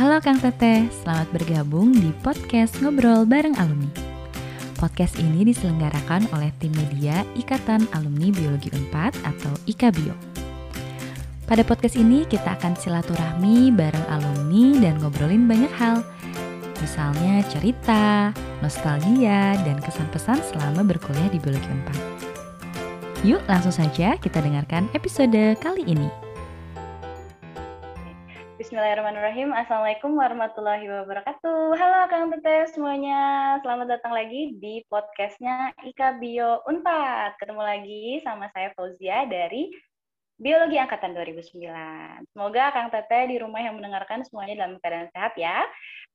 Halo Kang Teteh, selamat bergabung di podcast Ngobrol Bareng Alumni. Podcast ini diselenggarakan oleh tim media Ikatan Alumni Biologi 4 atau IKABIO. Pada podcast ini kita akan silaturahmi bareng alumni dan ngobrolin banyak hal. Misalnya cerita, nostalgia, dan kesan-pesan selama berkuliah di Biologi 4. Yuk langsung saja kita dengarkan episode kali ini. Bismillahirrahmanirrahim. Assalamualaikum warahmatullahi wabarakatuh. Halo Kang Teteh semuanya. Selamat datang lagi di podcastnya Ika Bio Unpad. Ketemu lagi sama saya Fauzia dari Biologi Angkatan 2009. Semoga Kang Teteh di rumah yang mendengarkan semuanya dalam keadaan sehat ya.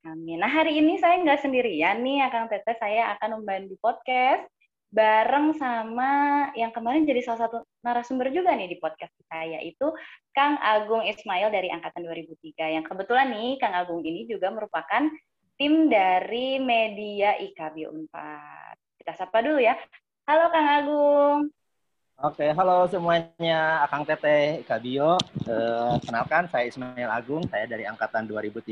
Amin. Nah hari ini saya nggak sendirian nih ya Kang Teteh. Saya akan membantu podcast bareng sama yang kemarin jadi salah satu narasumber juga nih di podcast kita yaitu Kang Agung Ismail dari angkatan 2003 yang kebetulan nih Kang Agung ini juga merupakan tim dari media IKB Unpad. Kita sapa dulu ya. Halo Kang Agung. Oke, halo semuanya. Akang Teteh Ikabio. Uh, kenalkan, saya Ismail Agung. Saya dari angkatan 2003.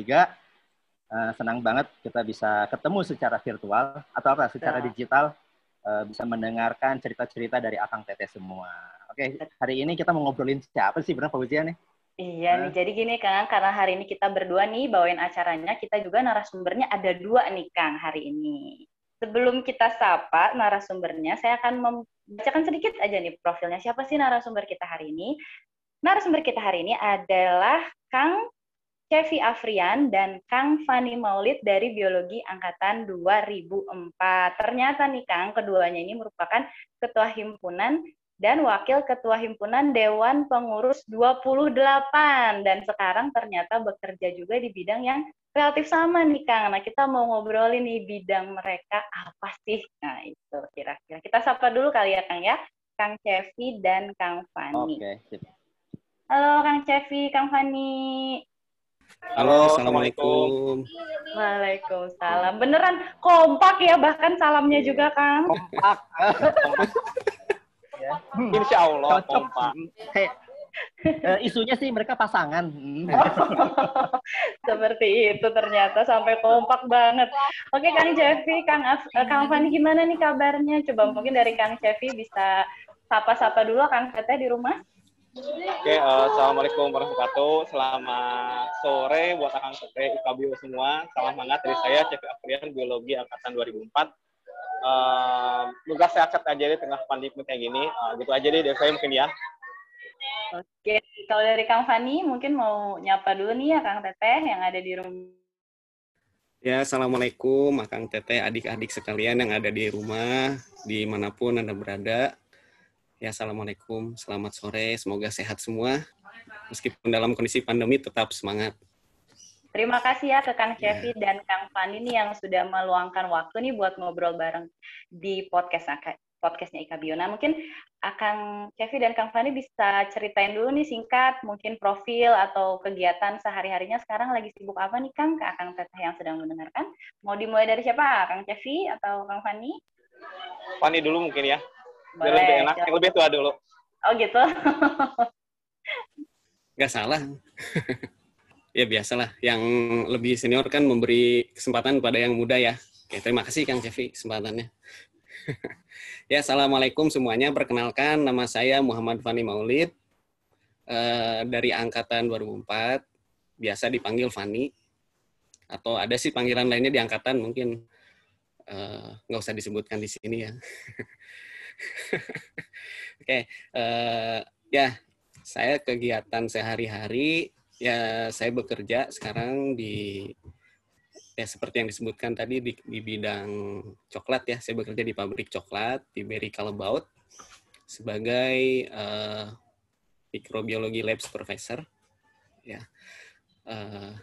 Uh, senang banget kita bisa ketemu secara virtual atau apa secara digital uh, bisa mendengarkan cerita-cerita dari Akang Teteh semua. Oke, hari ini kita mau ngobrolin siapa sih benar Fauzia nih? Iya nih, jadi gini Kang, karena hari ini kita berdua nih bawain acaranya, kita juga narasumbernya ada dua nih Kang hari ini. Sebelum kita sapa narasumbernya, saya akan membacakan sedikit aja nih profilnya. Siapa sih narasumber kita hari ini? Narasumber kita hari ini adalah Kang Cevi Afrian dan Kang Fani Maulid dari Biologi Angkatan 2004. Ternyata nih Kang, keduanya ini merupakan Ketua Himpunan dan Wakil Ketua Himpunan Dewan Pengurus 28. Dan sekarang ternyata bekerja juga di bidang yang relatif sama nih Kang. Nah kita mau ngobrolin nih bidang mereka apa sih? Nah itu kira-kira. Kita sapa dulu kali ya Kang ya. Kang Cevi dan Kang Fani. Oke, okay. Halo Kang Cevi, Kang Fani. Halo, Assalamualaikum. Waalaikumsalam. Beneran kompak ya, bahkan salamnya juga, Kang. Kompak. ya. Insya Allah kompak. Hey, uh, isunya sih mereka pasangan. Seperti itu ternyata sampai kompak banget. Oke Kang Cevi, Kang Af uh, Kang Fani gimana nih kabarnya? Coba mungkin dari Kang Cevi bisa sapa-sapa dulu Kang Teteh di rumah. Oke, uh, assalamualaikum warahmatullahi wabarakatuh. Selamat sore buat akan sore UKBIO semua. Salam hangat dari saya, Cek Afrian, Biologi Angkatan 2004. Uh, semoga sehat-sehat aja di tengah pandemi kayak gini. Uh, gitu aja deh dari saya mungkin ya. Oke, kalau dari Kang Fani mungkin mau nyapa dulu nih ya Kang Teteh yang ada di rumah. Ya, Assalamualaikum Kang Teteh, adik-adik sekalian yang ada di rumah, di mana pun Anda berada. Ya, Assalamualaikum. Selamat sore. Semoga sehat semua. Meskipun dalam kondisi pandemi, tetap semangat. Terima kasih ya ke Kang ya. dan Kang Fani nih yang sudah meluangkan waktu nih buat ngobrol bareng di podcast podcastnya Ika Biona. Mungkin Kang Cevi dan Kang Fani bisa ceritain dulu nih singkat, mungkin profil atau kegiatan sehari-harinya sekarang lagi sibuk apa nih Kang, ke Kang Teteh yang sedang mendengarkan. Mau dimulai dari siapa? Kang Cevi atau Kang Fani? Fani dulu mungkin ya. Boleh, Biar lebih enak, yang lebih tua dulu. Oh gitu? Gak salah. ya biasalah, yang lebih senior kan memberi kesempatan pada yang muda ya. Oke, terima kasih Kang Cevi kesempatannya. ya, Assalamualaikum semuanya. Perkenalkan, nama saya Muhammad Fani Maulid. Uh, dari Angkatan 2004. Biasa dipanggil Fani. Atau ada sih panggilan lainnya di Angkatan, mungkin uh, nggak usah disebutkan di sini ya. Oke, okay, uh, eh, ya saya kegiatan sehari-hari ya saya bekerja sekarang di ya seperti yang disebutkan tadi di, di bidang coklat ya. Saya bekerja di pabrik coklat di Berry Calabaut sebagai uh, mikrobiologi lab supervisor ya uh,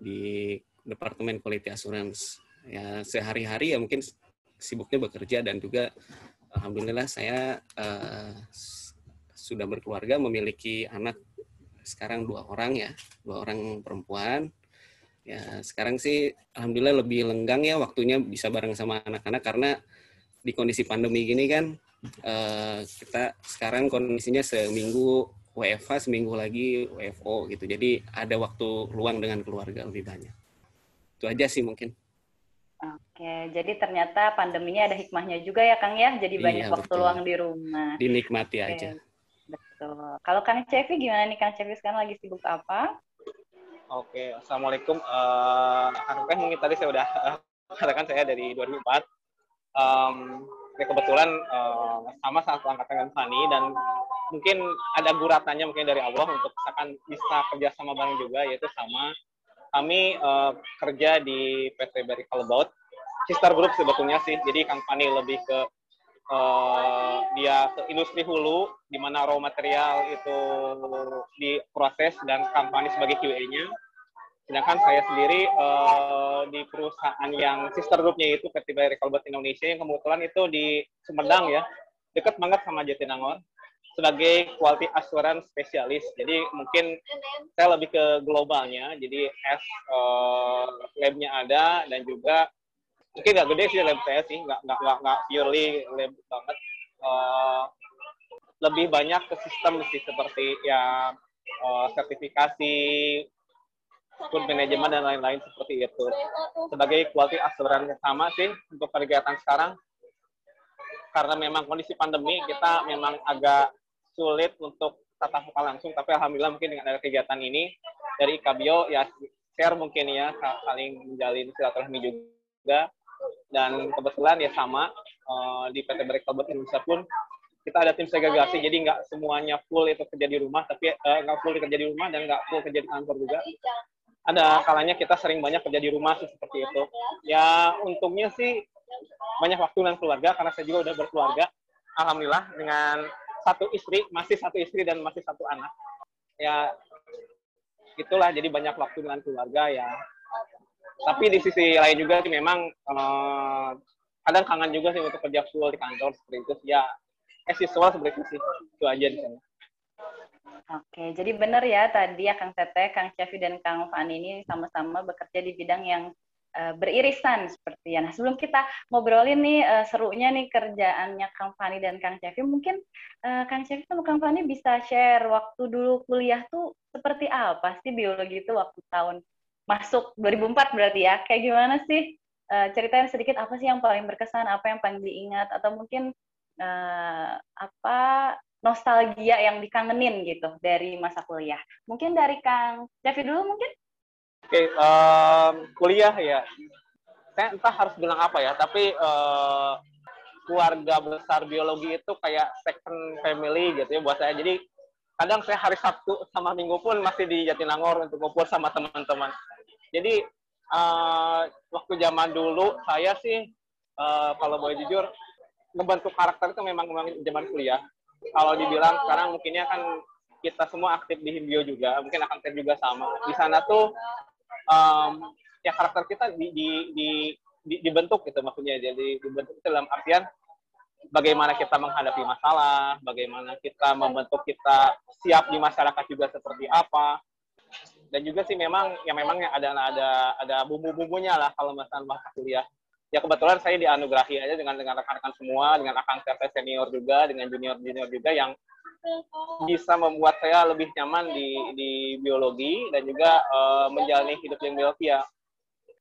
di departemen quality assurance. Ya sehari-hari ya mungkin sibuknya bekerja dan juga alhamdulillah saya uh, sudah berkeluarga, memiliki anak sekarang dua orang ya, dua orang perempuan. Ya sekarang sih alhamdulillah lebih lenggang ya waktunya bisa bareng sama anak-anak karena di kondisi pandemi gini kan uh, kita sekarang kondisinya seminggu WFH seminggu lagi WFO gitu. Jadi ada waktu luang dengan keluarga lebih banyak. Itu aja sih mungkin. Oke, jadi ternyata pandeminya ada hikmahnya juga ya Kang ya. Jadi Iya, banyak waktu betul. luang di rumah. Dinikmati Oke, aja. Betul. Kalau Kang Cevi gimana nih Kang Cevi sekarang lagi sibuk apa? Oke, assalamualaikum. Eh, Kang Teh mungkin tadi saya udah eh, katakan saya dari 2004. Um, ya kebetulan eh, sama satu angkatan dengan Fani dan mungkin ada guratannya mungkin dari Allah untuk misalkan bisa kerja sama bareng juga yaitu sama kami eh, kerja di PT Berry Kalbaut sister group sebetulnya sih jadi Kang Fani lebih ke eh, dia ke industri hulu di mana raw material itu diproses dan Kang Fani sebagai QA-nya sedangkan saya sendiri eh, di perusahaan yang sister groupnya itu Berry Kalbaut Indonesia yang kebetulan itu di Sumedang ya dekat banget sama Jatinangor sebagai quality assurance specialist. Jadi mungkin saya lebih ke globalnya. Jadi as uh, lab-nya ada dan juga mungkin nggak gede sih lab saya sih, nggak nggak nggak, nggak purely lab banget. Uh, lebih banyak ke sistem sih seperti ya uh, sertifikasi, food management dan lain-lain seperti itu. Sebagai quality assurance yang sama sih untuk kegiatan sekarang karena memang kondisi pandemi kita memang agak sulit untuk tatap muka langsung tapi alhamdulillah mungkin dengan ada kegiatan ini dari Ikabio ya share mungkin ya saling menjalin silaturahmi juga dan kebetulan ya sama eh, di PT Break Kalbut Indonesia pun kita ada tim segregasi jadi nggak semuanya full itu kerja di rumah tapi eh, nggak full kerja di rumah dan nggak full kerja di kantor juga. Ada kalanya kita sering banyak kerja di rumah sih seperti itu. Ya untungnya sih banyak waktu dengan keluarga karena saya juga udah berkeluarga. Alhamdulillah dengan satu istri masih satu istri dan masih satu anak. Ya itulah jadi banyak waktu dengan keluarga ya tapi di sisi lain juga sih memang eh, kadang kangen juga sih untuk kerja full di kantor seperti itu ya as usual seperti itu sih. Itu aja di sana. Oke, jadi benar ya tadi ya Kang Tete, Kang Cevi dan Kang Fani ini sama-sama bekerja di bidang yang eh, beririsan seperti ya. Nah, sebelum kita ngobrolin nih eh, serunya nih kerjaannya Kang Fani dan Kang Cevi, mungkin eh, Kang Cevi sama Kang Fani bisa share waktu dulu kuliah tuh seperti apa sih biologi itu waktu tahun masuk 2004 berarti ya. Kayak gimana sih? Eh, ceritain sedikit apa sih yang paling berkesan, apa yang paling diingat atau mungkin eh, apa nostalgia yang dikangenin gitu dari masa kuliah. Mungkin dari Kang Cevi dulu mungkin? Oke, em, kuliah ya. Saya entah harus bilang apa ya, tapi eh, keluarga besar biologi itu kayak second family gitu ya buat saya. Jadi kadang saya hari Sabtu sama Minggu pun masih di Jatinangor untuk ngumpul sama teman-teman. Jadi eh, waktu zaman dulu saya sih eh, kalau boleh jujur ngebentuk karakter itu memang memang zaman kuliah. Kalau dibilang sekarang mungkinnya kan kita semua aktif di Himbio juga, mungkin akan juga sama. Di sana tuh um, ya karakter kita di, di, di, di- dibentuk gitu maksudnya jadi dibentuk itu dalam artian bagaimana kita menghadapi masalah, bagaimana kita membentuk kita siap di masyarakat juga seperti apa. Dan juga sih memang ya memang ada ada ada bumbu-bumbunya lah kalau masalah masa kuliah. Ya kebetulan saya dianugerahi aja dengan dengan rekan-rekan semua, dengan rekan saya senior juga, dengan junior-junior juga yang bisa membuat saya lebih nyaman di di biologi dan juga eh, menjalani hidup yang biologi ya.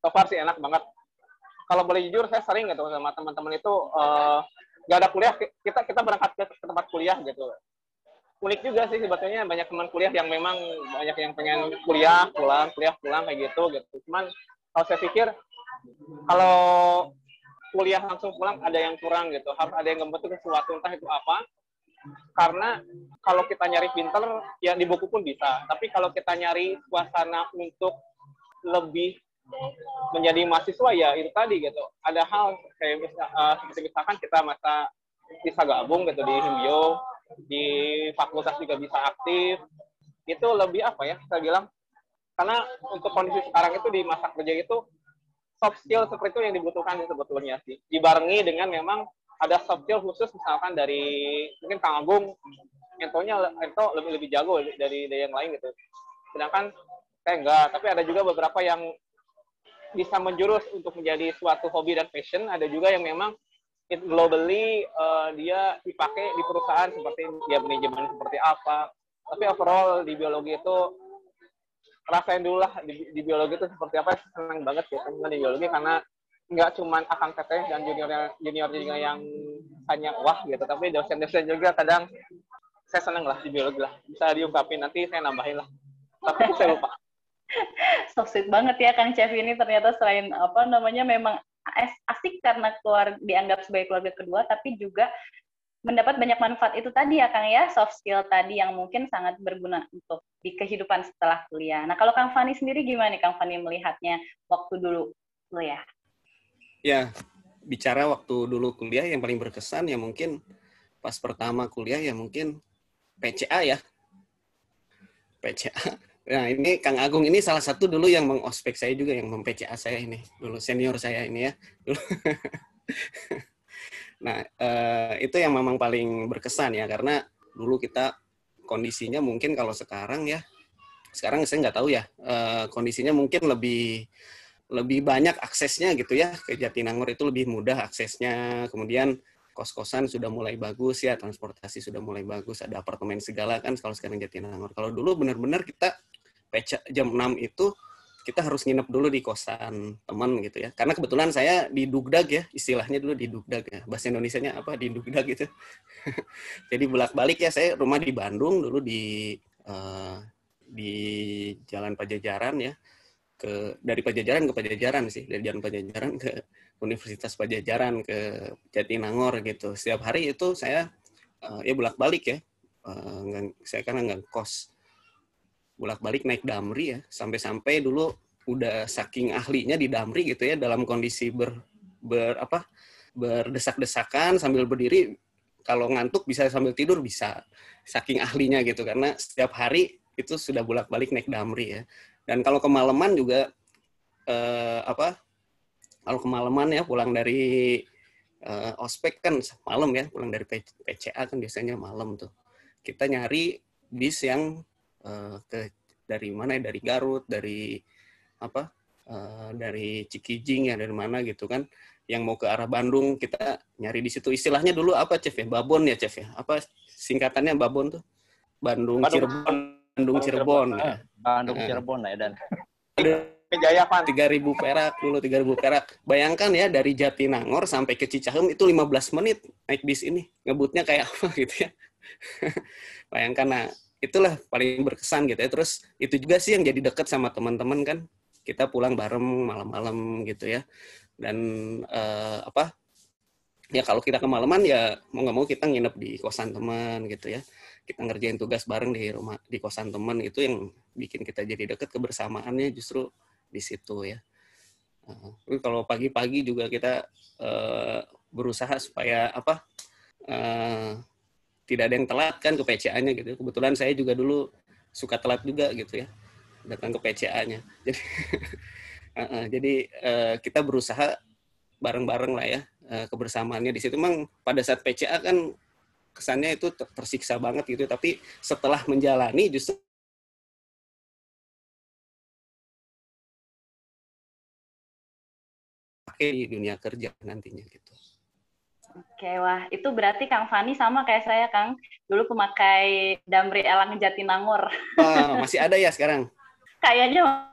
So far sih enak banget. Kalau boleh jujur saya sering gitu sama teman-teman itu eh, nggak ada kuliah kita kita berangkat ke tempat kuliah gitu. Unik juga sih sebetulnya. Banyak teman kuliah yang memang banyak yang pengen kuliah pulang kuliah pulang kayak gitu gitu. Cuman kalau saya pikir kalau kuliah langsung pulang ada yang kurang gitu. Harus ada yang membentuk sesuatu entah itu apa. Karena kalau kita nyari pinter ya di buku pun bisa. Tapi kalau kita nyari suasana untuk lebih menjadi mahasiswa ya itu tadi gitu. Ada hal kayak eh, seperti misalkan kita masa bisa gabung gitu di Himbio di fakultas juga bisa aktif. Itu lebih apa ya saya bilang karena untuk kondisi sekarang itu di masa kerja itu soft skill seperti itu yang dibutuhkan sebetulnya sih. Dibarengi dengan memang ada soft skill khusus misalkan dari mungkin Kang Agung Entonya Ento lebih lebih jago dari dari yang lain gitu. Sedangkan saya enggak tapi ada juga beberapa yang bisa menjurus untuk menjadi suatu hobi dan passion. Ada juga yang memang it globally eh, dia dipakai di perusahaan seperti dia manajemen seperti apa. Tapi overall di biologi itu rasain dulu lah di, di biologi itu seperti apa. Senang banget ya di biologi karena nggak cuma akan teteh dan junior junior junior yang hanya wah gitu. Tapi dosen-dosen juga kadang saya seneng lah di biologi lah. Bisa diungkapin nanti saya nambahin lah. Tapi saya lupa. So banget ya Kang Chef ini ternyata selain apa namanya memang asik karena keluar dianggap sebagai keluarga kedua tapi juga mendapat banyak manfaat itu tadi ya Kang ya soft skill tadi yang mungkin sangat berguna untuk di kehidupan setelah kuliah. Nah kalau Kang Fani sendiri gimana nih Kang Fani melihatnya waktu dulu kuliah? Ya, bicara waktu dulu kuliah yang paling berkesan ya mungkin pas pertama kuliah ya mungkin PCA ya. PCA. Nah ini Kang Agung ini salah satu dulu yang mengospek saya juga yang mem-PCA saya ini dulu senior saya ini ya. nah eh, itu yang memang paling berkesan ya karena dulu kita kondisinya mungkin kalau sekarang ya sekarang saya nggak tahu ya eh, kondisinya mungkin lebih lebih banyak aksesnya gitu ya ke Jatinangor itu lebih mudah aksesnya kemudian kos-kosan sudah mulai bagus ya transportasi sudah mulai bagus ada apartemen segala kan kalau sekarang Jatinangor kalau dulu benar-benar kita peca jam 6 itu kita harus nginep dulu di kosan teman gitu ya. Karena kebetulan saya di Dugdag ya istilahnya dulu di Dugdag ya. Bahasa Indonesia-nya apa? Di Dugdag gitu. Jadi bolak-balik ya saya rumah di Bandung dulu di uh, di Jalan Pajajaran ya. Ke dari Pajajaran ke Pajajaran sih dari Jalan Pajajaran ke Universitas Pajajaran ke Jatinangor gitu. Setiap hari itu saya uh, ya bolak balik ya uh, saya kan nggak kos bolak balik naik damri ya sampai-sampai dulu udah saking ahlinya di damri gitu ya dalam kondisi ber, ber apa berdesak-desakan sambil berdiri kalau ngantuk bisa sambil tidur bisa saking ahlinya gitu karena setiap hari itu sudah bolak-balik naik damri ya dan kalau kemalaman juga eh, apa? Kalau kemalaman ya pulang dari eh, ospek kan malam ya, pulang dari PCA kan biasanya malam tuh. Kita nyari bis yang eh, ke dari mana ya? Dari Garut, dari apa? Eh, dari Cikijing ya, dari mana gitu kan? Yang mau ke arah Bandung kita nyari di situ. Istilahnya dulu apa, Chef ya? Babon ya, Chef ya? Apa singkatannya Babon tuh? Bandung, Bandung Cirebon, Bandung Cirebon. Cirebon. Ya. Bandung Cirebon lah ya dan. Tiga ribu perak dulu tiga ribu perak. Bayangkan ya dari Jatinangor sampai ke Cicahem itu 15 menit naik bis ini. Ngebutnya kayak apa gitu ya. Bayangkan nah itulah paling berkesan gitu ya. Terus itu juga sih yang jadi deket sama teman-teman kan. Kita pulang bareng malam-malam gitu ya. Dan uh, apa? Ya kalau kita kemalaman ya mau nggak mau kita nginep di kosan teman gitu ya kita ngerjain tugas bareng di rumah di kosan teman itu yang bikin kita jadi deket kebersamaannya justru di situ ya. Uh, kalau pagi-pagi juga kita uh, berusaha supaya apa uh, tidak ada yang telat kan ke PCA-nya gitu. Kebetulan saya juga dulu suka telat juga gitu ya datang ke PCA-nya. Jadi uh, uh, jadi uh, kita berusaha bareng-bareng lah ya uh, kebersamaannya di situ. Memang pada saat PCA kan kesannya itu tersiksa banget gitu tapi setelah menjalani justru pakai di dunia kerja nantinya gitu. Oke, wah itu berarti Kang Fani sama kayak saya Kang, dulu pemakai Damri Elang Jatinangor. Oh, masih ada ya sekarang? Kayaknya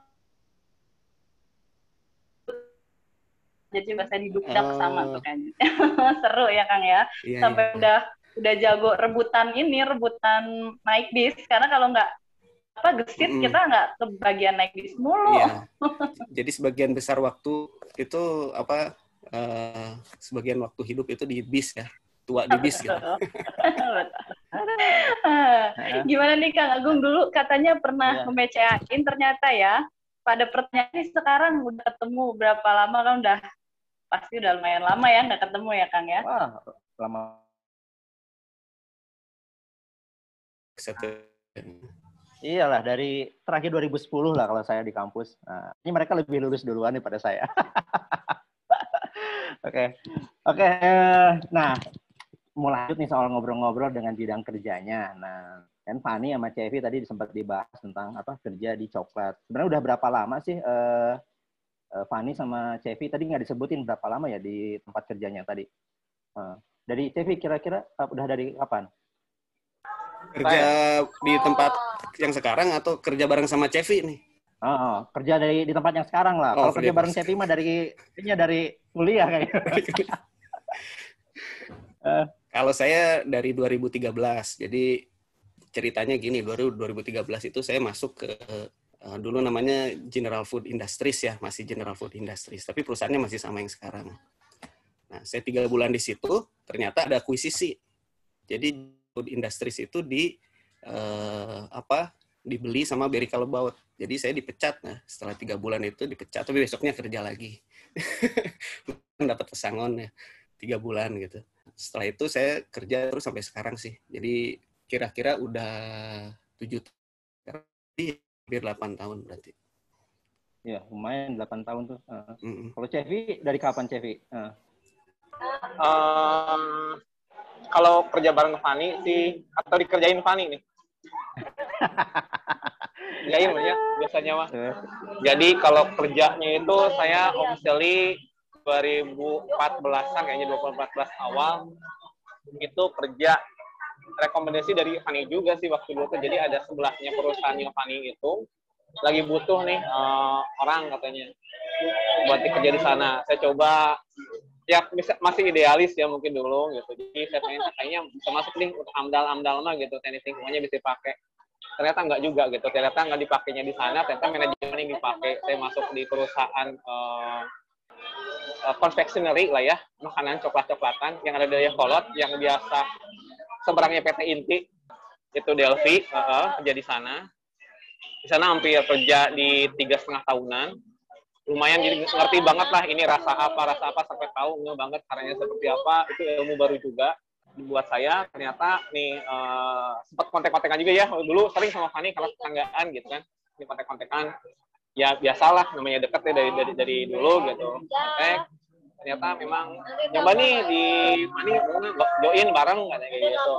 jadi bahasa didukdak oh. sama tuh kan. Seru ya Kang ya. Iya, Sampai iya. udah udah jago rebutan ini rebutan naik bis karena kalau nggak apa gesit mm. kita nggak kebagian naik bis mulu. Iya. Jadi sebagian besar waktu itu apa uh, sebagian waktu hidup itu di bis ya tua di bis gitu. Gimana nih Kang Agung dulu katanya pernah memeceain ternyata ya pada pertanyaan ini sekarang udah ketemu berapa lama kan udah pasti udah lumayan lama ya nggak ketemu ya Kang ya? Wah lama satu Iyalah dari terakhir 2010 lah kalau saya di kampus. Nah, ini mereka lebih lulus duluan daripada saya. Oke, oke. Okay. Nah, mau lanjut nih soal ngobrol-ngobrol dengan bidang kerjanya. Nah, kan Fani sama Cevi tadi sempat dibahas tentang apa kerja di coklat. Sebenarnya udah berapa lama sih uh, uh, Fani sama Cevi tadi nggak disebutin berapa lama ya di tempat kerjanya tadi? Uh, dari Cevi kira-kira uh, udah dari kapan? Kerja di tempat yang sekarang atau kerja bareng sama Cevi nih? Oh, oh, kerja dari di tempat yang sekarang lah. Oh, Kalau kerja bareng. Cepi mah dari ini dari kuliah kayaknya. Kalau saya dari 2013, jadi ceritanya gini, 2013 itu saya masuk ke eh, dulu namanya General Food Industries ya, masih General Food Industries, tapi perusahaannya masih sama yang sekarang. Nah, saya tiga bulan di situ, ternyata ada akuisisi. Jadi Food Industries itu di eh, apa dibeli sama Berry Callebaut. Jadi saya dipecat. Nah, setelah tiga bulan itu dipecat, tapi besoknya kerja lagi. Dapat pesangon ya, tiga bulan gitu. Setelah itu saya kerja terus sampai sekarang sih. Jadi kira-kira udah tujuh tahun, hampir 8 tahun berarti. Iya, lumayan 8 tahun tuh. Uh, Mm-mm. Kalau Cevi dari kapan Cevi? Uh, Em, kalau kerja bareng Fani sih atau dikerjain Fani nih. Kerjain ya biasanya mah. eh, Jadi kalau kerjanya itu saya officially 2014-an kayaknya 2014 awal itu kerja rekomendasi dari Fani juga sih waktu dulu tuh. Jadi ada sebelahnya perusahaannya Fani itu lagi butuh nih eh, orang katanya buat kerja di sana. Saya coba ya masih idealis ya mungkin dulu gitu. Jadi saya pengen kayaknya bisa masuk nih untuk amdal-amdal mah gitu, teknik lingkungannya bisa dipakai. Ternyata nggak juga gitu. Ternyata nggak dipakainya di sana. Ternyata manajemen yang dipakai. Saya masuk di perusahaan eh, eh, confectionery lah ya, makanan coklat-coklatan yang ada di Kolot yang biasa seberangnya PT Inti itu Delphi eh, kerja di sana. Di sana hampir kerja di tiga setengah tahunan lumayan jadi ngerti banget lah ini rasa apa rasa apa sampai tahu nggak banget caranya seperti apa. Itu ilmu baru juga buat saya. Ternyata nih eh, sempat kontek-kontekan juga ya. Dulu sering sama Fani kalau tetanggaan gitu kan. Ini kontek-kontekan. Ya biasalah namanya deket ya dari dari, dari dulu gitu. Kontek. Ternyata memang nyoba nih di Fani join bareng kayak gitu.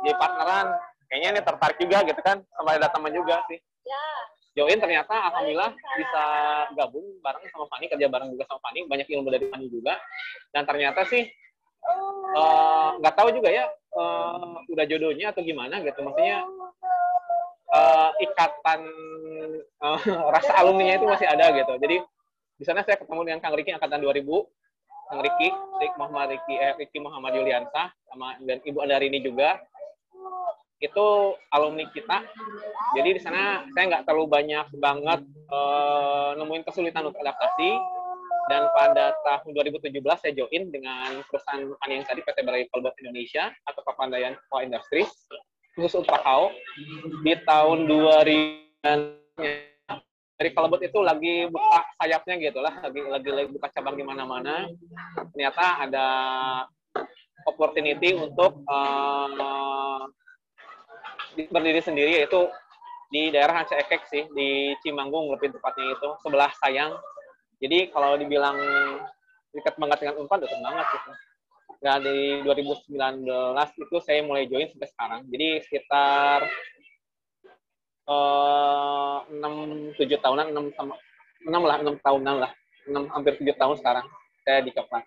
Jadi partneran. Kayaknya ini tertarik juga gitu kan sama ada teman juga sih join ternyata alhamdulillah bisa gabung bareng sama Fani kerja bareng juga sama Fani banyak ilmu dari Fani juga. Dan ternyata sih eh, nggak tahu juga ya eh, udah jodohnya atau gimana gitu. Maksudnya eh, ikatan eh, rasa alumninya itu masih ada gitu. Jadi di sana saya ketemu dengan Kang Riki angkatan 2000 Kang Riki Rik Muhammad Riki eh, Riki Muhammad Yuliansah sama dan Ibu Andarini juga itu alumni kita. Jadi di sana saya nggak terlalu banyak banget eh, nemuin kesulitan untuk adaptasi. Dan pada tahun 2017 saya join dengan perusahaan yang tadi PT Berlay Kalbot Indonesia atau Papandayan Coa Industries khusus untuk kakao di tahun 2000 dari Kalbot itu lagi buka sayapnya gitu lah lagi lagi, lagi buka cabang di mana-mana. Ternyata ada opportunity untuk di- berdiri sendiri yaitu di daerah Hanca Ekek sih di Cimanggung lebih tepatnya itu sebelah Sayang. Jadi kalau dibilang dekat banget dengan Unpad dekat banget gitu. Dan di 2019 itu saya mulai join sampai sekarang. Jadi sekitar eh, enam tujuh tahunan enam sama enam lah enam tahunan lah. Enam hampir tujuh tahun sekarang saya di Coklat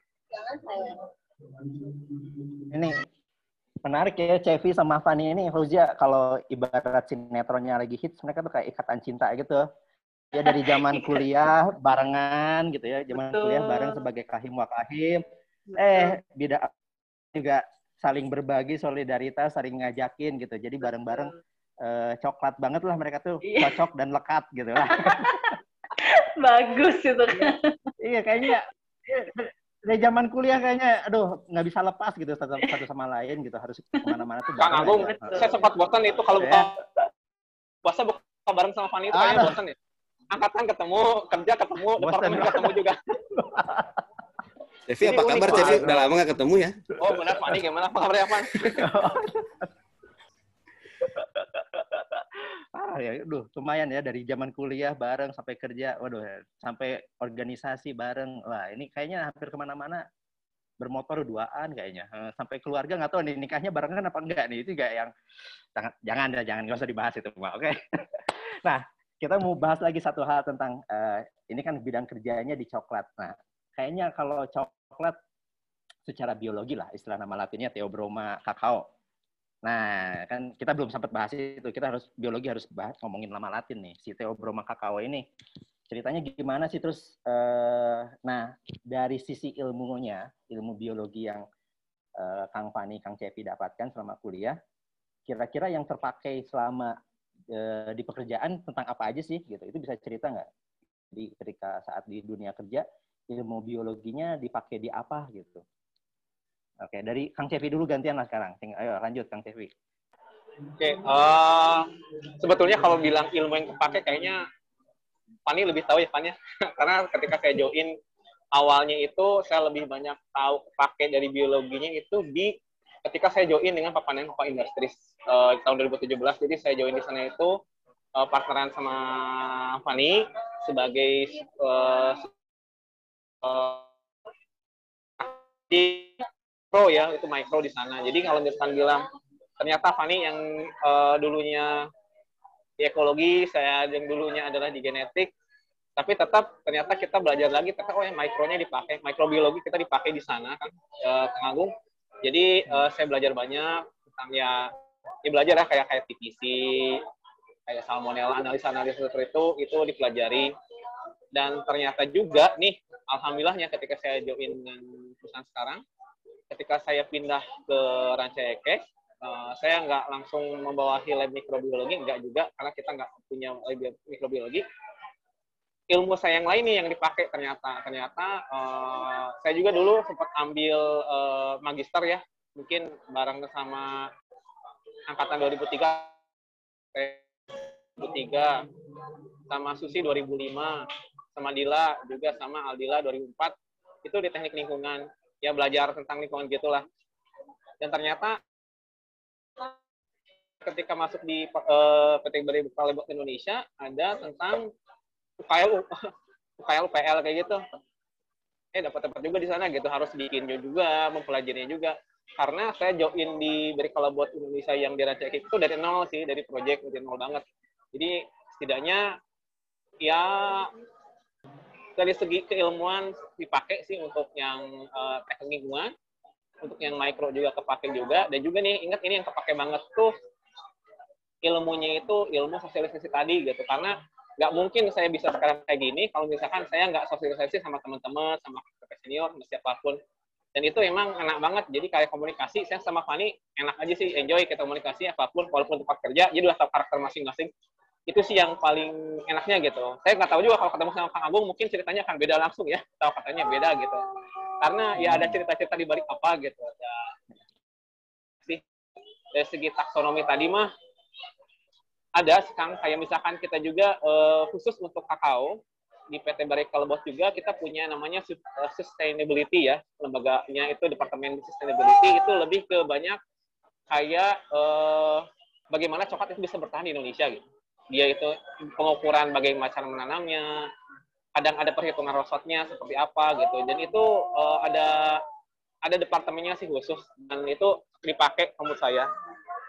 ini menarik ya Cevi sama Fani ini Fauzia kalau ibarat sinetronnya lagi hits mereka tuh kayak ikatan cinta gitu. Ya dari zaman kuliah barengan gitu ya, zaman Betul. kuliah bareng sebagai kahim wakahim. Eh, beda juga saling berbagi solidaritas, saling ngajakin gitu. Jadi bareng-bareng eh, coklat banget lah mereka tuh Iya. cocok dan lekat gitu lah. Bagus itu kan. iya kayaknya dari zaman kuliah kayaknya aduh nggak bisa lepas gitu satu, satu sama lain gitu. Harus ke mana-mana tuh Kang Agung. betul. saya sempat bosan itu kalau buka puasa buka bareng sama Fani itu kayaknya bosan ya. Angkatan ketemu kerja ketemu Bosan departemen ketemu juga. Cevi, Ini apa kabar. Cevi? Udah lama nggak ketemu ya? oh benar Fani. Gimana? Apa kabarnya Fan parah ya, aduh lumayan ya dari zaman kuliah bareng sampai kerja, waduh sampai organisasi bareng, wah ini kayaknya hampir ke mana-mana bermotor duaan kayaknya, Eh, sampai keluarga nggak tahu nih nikahnya barengan apa enggak nih. Itu juga yang jangan jangan ya jangan nggak usah dibahas itu oke? nah kita mau bahas lagi satu hal tentang eh, ini kan bidang kerjanya di coklat, nah kayaknya kalau coklat secara biologi lah istilah nama latinnya Theobroma kakao Nah, kan kita belum sempat bahas itu. Kita harus biologi harus bahas ngomongin lama Latin nih. Si Theobroma cacao ini ceritanya gimana sih terus uh, nah dari sisi ilmunya, ilmu biologi yang uh, Kang Fani, Kang Cepi dapatkan selama kuliah, kira-kira yang terpakai selama uh, di pekerjaan tentang apa aja sih gitu. Itu bisa cerita nggak? Di ketika saat di dunia kerja ilmu biologinya dipakai di apa gitu. Oke, dari Kang Cevi dulu gantian lah sekarang. Ayo lanjut Kang Cevi. Oke, uh, sebetulnya kalau bilang ilmu yang kepake kayaknya Fani lebih tahu ya Fani. Karena ketika saya join awalnya itu saya lebih banyak tahu kepake dari biologinya itu di ketika saya join dengan Papanen Papa Industries uh, tahun 2017. Jadi saya join di sana itu uh, partneran sama Fani sebagai uh, uh, pro ya itu micro di sana. Jadi kalau misalkan bilang ternyata Fani yang uh, dulunya di ekologi saya yang dulunya adalah di genetik tapi tetap ternyata kita belajar lagi ternyata oh yang mikronya dipakai mikrobiologi kita dipakai di sana kan uh, Kang Agung. Jadi uh, saya belajar banyak tentang ya ya belajar ya kayak kayak TPC kayak salmonella analisa-analisa seperti itu itu dipelajari. Dan ternyata juga nih alhamdulillahnya ketika saya join dengan perusahaan sekarang ketika saya pindah ke Rancaikek, uh, saya nggak langsung membawahi lab mikrobiologi, nggak juga, karena kita nggak punya lab mikrobiologi. Ilmu saya yang lain nih yang dipakai ternyata. Ternyata uh, saya juga dulu sempat ambil uh, magister ya, mungkin bareng sama angkatan 2003, 2003 sama Susi 2005, sama Dila juga sama Aldila 2004, itu di teknik lingkungan ya belajar tentang lingkungan gitulah. Dan ternyata ketika masuk di uh, PT Beri Lebok Indonesia ada tentang UKL UKL UPL kayak gitu. Eh dapat tempat juga di sana gitu. Harus bikin juga mempelajarinya juga. Karena saya join di Beri Kalabot Indonesia yang dirancang itu dari nol sih dari project dari nol banget. Jadi setidaknya ya dari segi keilmuan dipakai sih untuk yang uh, teknik lingkungan, untuk yang mikro juga kepake juga, dan juga nih ingat ini yang kepake banget tuh ilmunya itu ilmu sosialisasi tadi gitu, karena nggak mungkin saya bisa sekarang kayak gini kalau misalkan saya nggak sosialisasi sama teman-teman, sama senior, sama siapa pun. Dan itu emang enak banget. Jadi kayak komunikasi, saya sama Fani enak aja sih, enjoy kita komunikasi apa pun, walaupun tempat kerja, jadi tahu karakter masing-masing itu sih yang paling enaknya gitu. Saya nggak tahu juga kalau ketemu sama Kang Agung mungkin ceritanya akan beda langsung ya, tahu katanya beda gitu. Karena ya ada cerita-cerita di balik apa gitu. Ya, sih dari segi taksonomi tadi mah ada Kang kayak misalkan kita juga uh, khusus untuk kakao di PT Barek Kalebos juga kita punya namanya eh, sustainability ya lembaganya itu departemen sustainability itu lebih ke banyak kayak uh, bagaimana coklat itu bisa bertahan di Indonesia gitu dia itu pengukuran bagaimana cara menanamnya, kadang ada perhitungan rosotnya seperti apa gitu. Dan itu uh, ada ada departemennya sih khusus dan itu dipakai menurut saya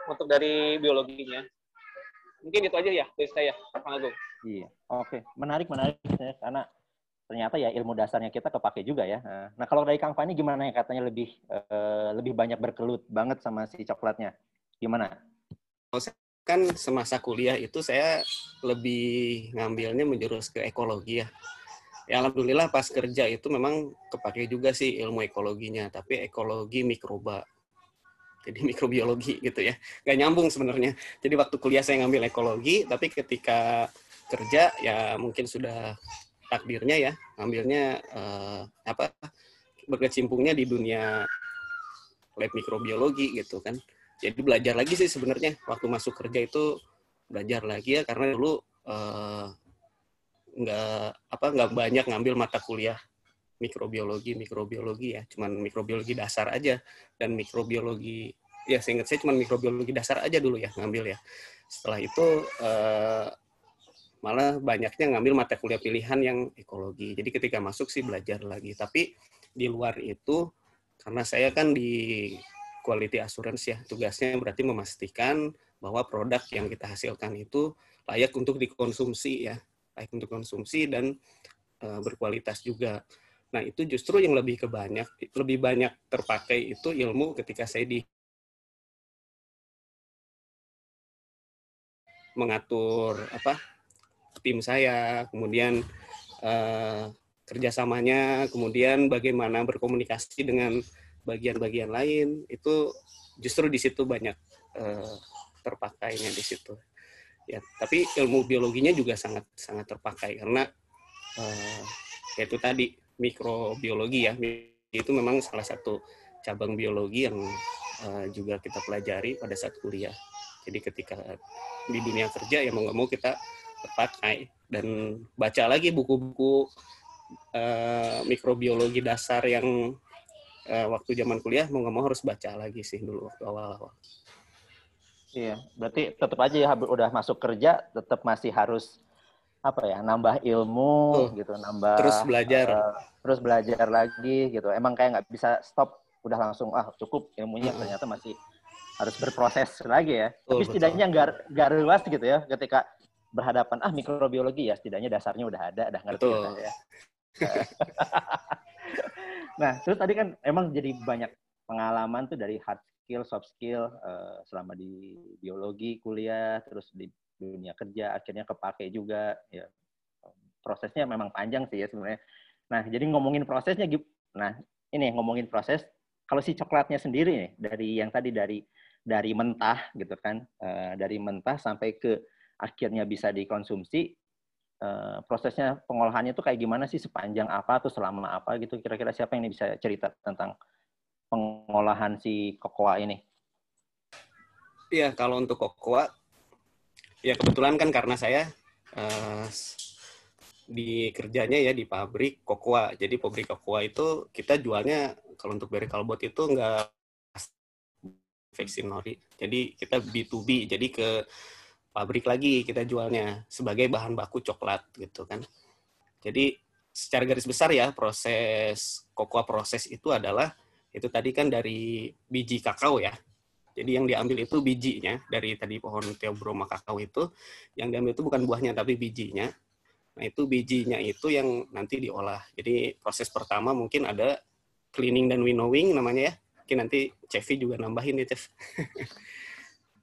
untuk dari biologinya. Mungkin itu aja ya dari saya, Kang Agung. Iya, oke, menarik menarik ya karena ternyata ya ilmu dasarnya kita kepake juga ya. Nah, kalau dari Kang Fani gimana ya katanya lebih uh, lebih banyak berkelut banget sama si coklatnya. Gimana? Kan semasa kuliah itu saya lebih ngambilnya menjurus ke ekologi ya. Ya alhamdulillah pas kerja itu memang kepake juga sih ilmu ekologinya, tapi ekologi mikroba. Jadi mikrobiologi gitu ya. Gak nyambung sebenarnya. Jadi waktu kuliah saya ngambil ekologi, tapi ketika kerja ya mungkin sudah takdirnya ya ngambilnya eh, apa berkecimpungnya di dunia lab mikrobiologi gitu kan jadi belajar lagi sih sebenarnya. Waktu masuk kerja itu belajar lagi ya karena dulu uh, apa nggak banyak ngambil mata kuliah mikrobiologi mikrobiologi ya. Cuman mikrobiologi dasar aja. Dan mikrobiologi ya seingat saya cuman mikrobiologi dasar aja dulu ya ngambil ya. Setelah itu uh, malah banyaknya ngambil mata kuliah pilihan yang ekologi. Jadi ketika masuk sih belajar lagi. Tapi di luar itu karena saya kan di quality assurance ya. Tugasnya berarti memastikan bahwa produk yang kita hasilkan itu layak untuk dikonsumsi ya, layak untuk konsumsi dan uh, berkualitas juga. Nah, itu justru yang lebih kebanyak lebih banyak terpakai itu ilmu ketika saya di mengatur apa tim saya, kemudian uh, kerjasamanya, kemudian bagaimana berkomunikasi dengan bagian-bagian lain itu justru di situ banyak uh, terpakainya di situ. Ya, tapi ilmu biologinya juga sangat sangat terpakai karena uh, yaitu tadi mikrobiologi ya itu memang salah satu cabang biologi yang uh, juga kita pelajari pada saat kuliah. Jadi ketika di dunia kerja ya mau nggak mau kita terpakai dan baca lagi buku-buku uh, mikrobiologi dasar yang uh, waktu zaman kuliah mau nggak mau harus baca lagi sih dulu waktu awal-awal. Iya, berarti tetap aja ya udah masuk kerja tetap masih harus apa ya nambah ilmu gitu, nambah terus belajar, uh, terus belajar lagi gitu. Emang kayak nggak bisa stop udah langsung ah cukup ilmunya hmm. ternyata masih harus berproses lagi ya. Oh, Tapi setidaknya nggak nggak luas gitu ya ketika berhadapan ah mikrobiologi ya setidaknya dasarnya udah ada, udah ngerti gitu ya. nah terus tadi kan emang jadi banyak pengalaman tuh dari hard skill, soft skill uh, selama di biologi kuliah, terus di dunia kerja akhirnya kepake juga ya prosesnya memang panjang sih ya sebenarnya. Nah jadi ngomongin prosesnya, nah ini ngomongin proses kalau si coklatnya sendiri nih dari yang tadi dari dari mentah gitu kan uh, dari mentah sampai ke akhirnya bisa dikonsumsi uh, prosesnya pengolahannya itu kayak gimana sih sepanjang apa atau selama apa gitu kira-kira siapa yang bisa cerita tentang pengolahan si kokoa ini? Iya kalau untuk kokoa ya kebetulan kan karena saya uh, di kerjanya ya di pabrik kokoa. Jadi pabrik kokoa itu kita jualnya kalau untuk beri kalbot itu enggak vaksin nori. Jadi kita B2B. Jadi ke pabrik lagi kita jualnya sebagai bahan baku coklat gitu kan. Jadi secara garis besar ya proses kokoa proses itu adalah itu tadi kan dari biji kakao ya. Jadi yang diambil itu bijinya dari tadi pohon Theobroma kakao itu, yang diambil itu bukan buahnya tapi bijinya. Nah, itu bijinya itu yang nanti diolah. Jadi proses pertama mungkin ada cleaning dan winnowing namanya ya. Mungkin nanti Cevi juga nambahin ya, Cev.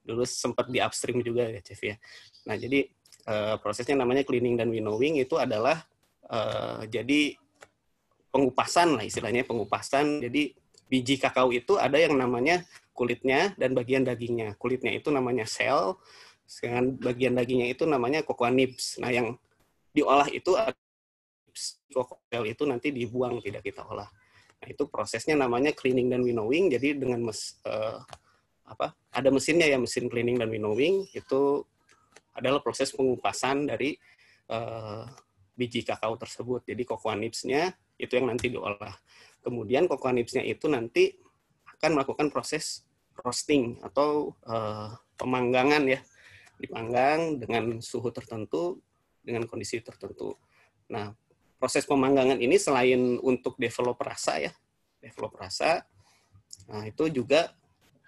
Dulu sempat di upstream juga ya, Cevi ya. Nah, jadi uh, prosesnya namanya cleaning dan winnowing itu adalah uh, jadi pengupasan lah istilahnya pengupasan. Jadi biji kakao itu ada yang namanya kulitnya dan bagian dagingnya. Kulitnya itu namanya sel, dengan bagian dagingnya itu namanya cocoa nibs. Nah, yang diolah itu koktel itu nanti dibuang tidak kita olah. Nah, itu prosesnya namanya cleaning dan winnowing. Jadi dengan mes, uh, apa? Ada mesinnya ya mesin cleaning dan winnowing itu adalah proses pengupasan dari uh, biji kakao tersebut. Jadi cocoa nibs-nya itu yang nanti diolah. Kemudian cocoa nibs-nya itu nanti akan melakukan proses roasting atau uh, pemanggangan ya. Dipanggang dengan suhu tertentu dengan kondisi tertentu. Nah, proses pemanggangan ini selain untuk develop rasa ya, develop rasa, nah itu juga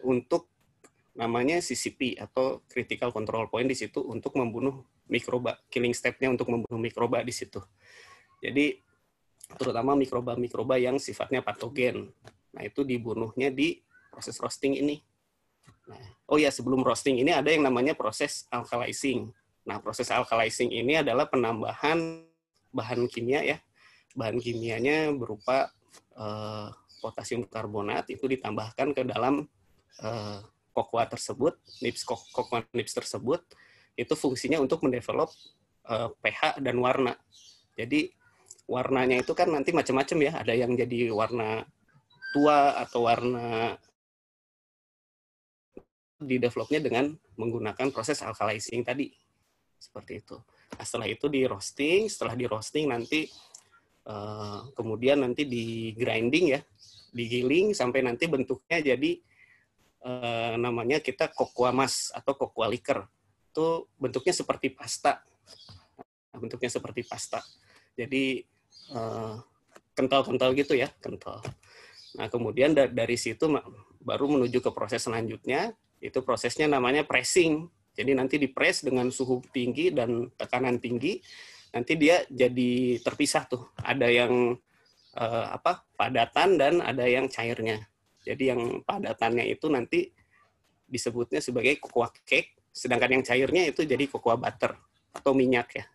untuk namanya CCP atau critical control point di situ untuk membunuh mikroba, killing step-nya untuk membunuh mikroba di situ. Jadi terutama mikroba-mikroba yang sifatnya patogen. Nah, itu dibunuhnya di proses roasting ini. Nah, oh ya, sebelum roasting ini ada yang namanya proses alkalizing. Nah, proses alkalizing ini adalah penambahan bahan kimia ya. Bahan kimianya berupa uh, potasium karbonat itu ditambahkan ke dalam uh, tersebut, nips kokoa nips tersebut itu fungsinya untuk mendevelop uh, pH dan warna. Jadi warnanya itu kan nanti macam-macam ya, ada yang jadi warna tua atau warna di developnya dengan menggunakan proses alkalizing tadi seperti itu. Nah, setelah itu di roasting, setelah di roasting nanti uh, kemudian nanti di grinding ya, digiling sampai nanti bentuknya jadi uh, namanya kita cocoa mas atau cocoa liquor. Itu bentuknya seperti pasta. Nah, bentuknya seperti pasta. Jadi uh, kental-kental gitu ya, kental. Nah, kemudian dari situ baru menuju ke proses selanjutnya, itu prosesnya namanya pressing. Jadi nanti dipres dengan suhu tinggi dan tekanan tinggi, nanti dia jadi terpisah tuh. Ada yang uh, apa padatan dan ada yang cairnya. Jadi yang padatannya itu nanti disebutnya sebagai cocoa cake, sedangkan yang cairnya itu jadi cocoa butter atau minyak ya.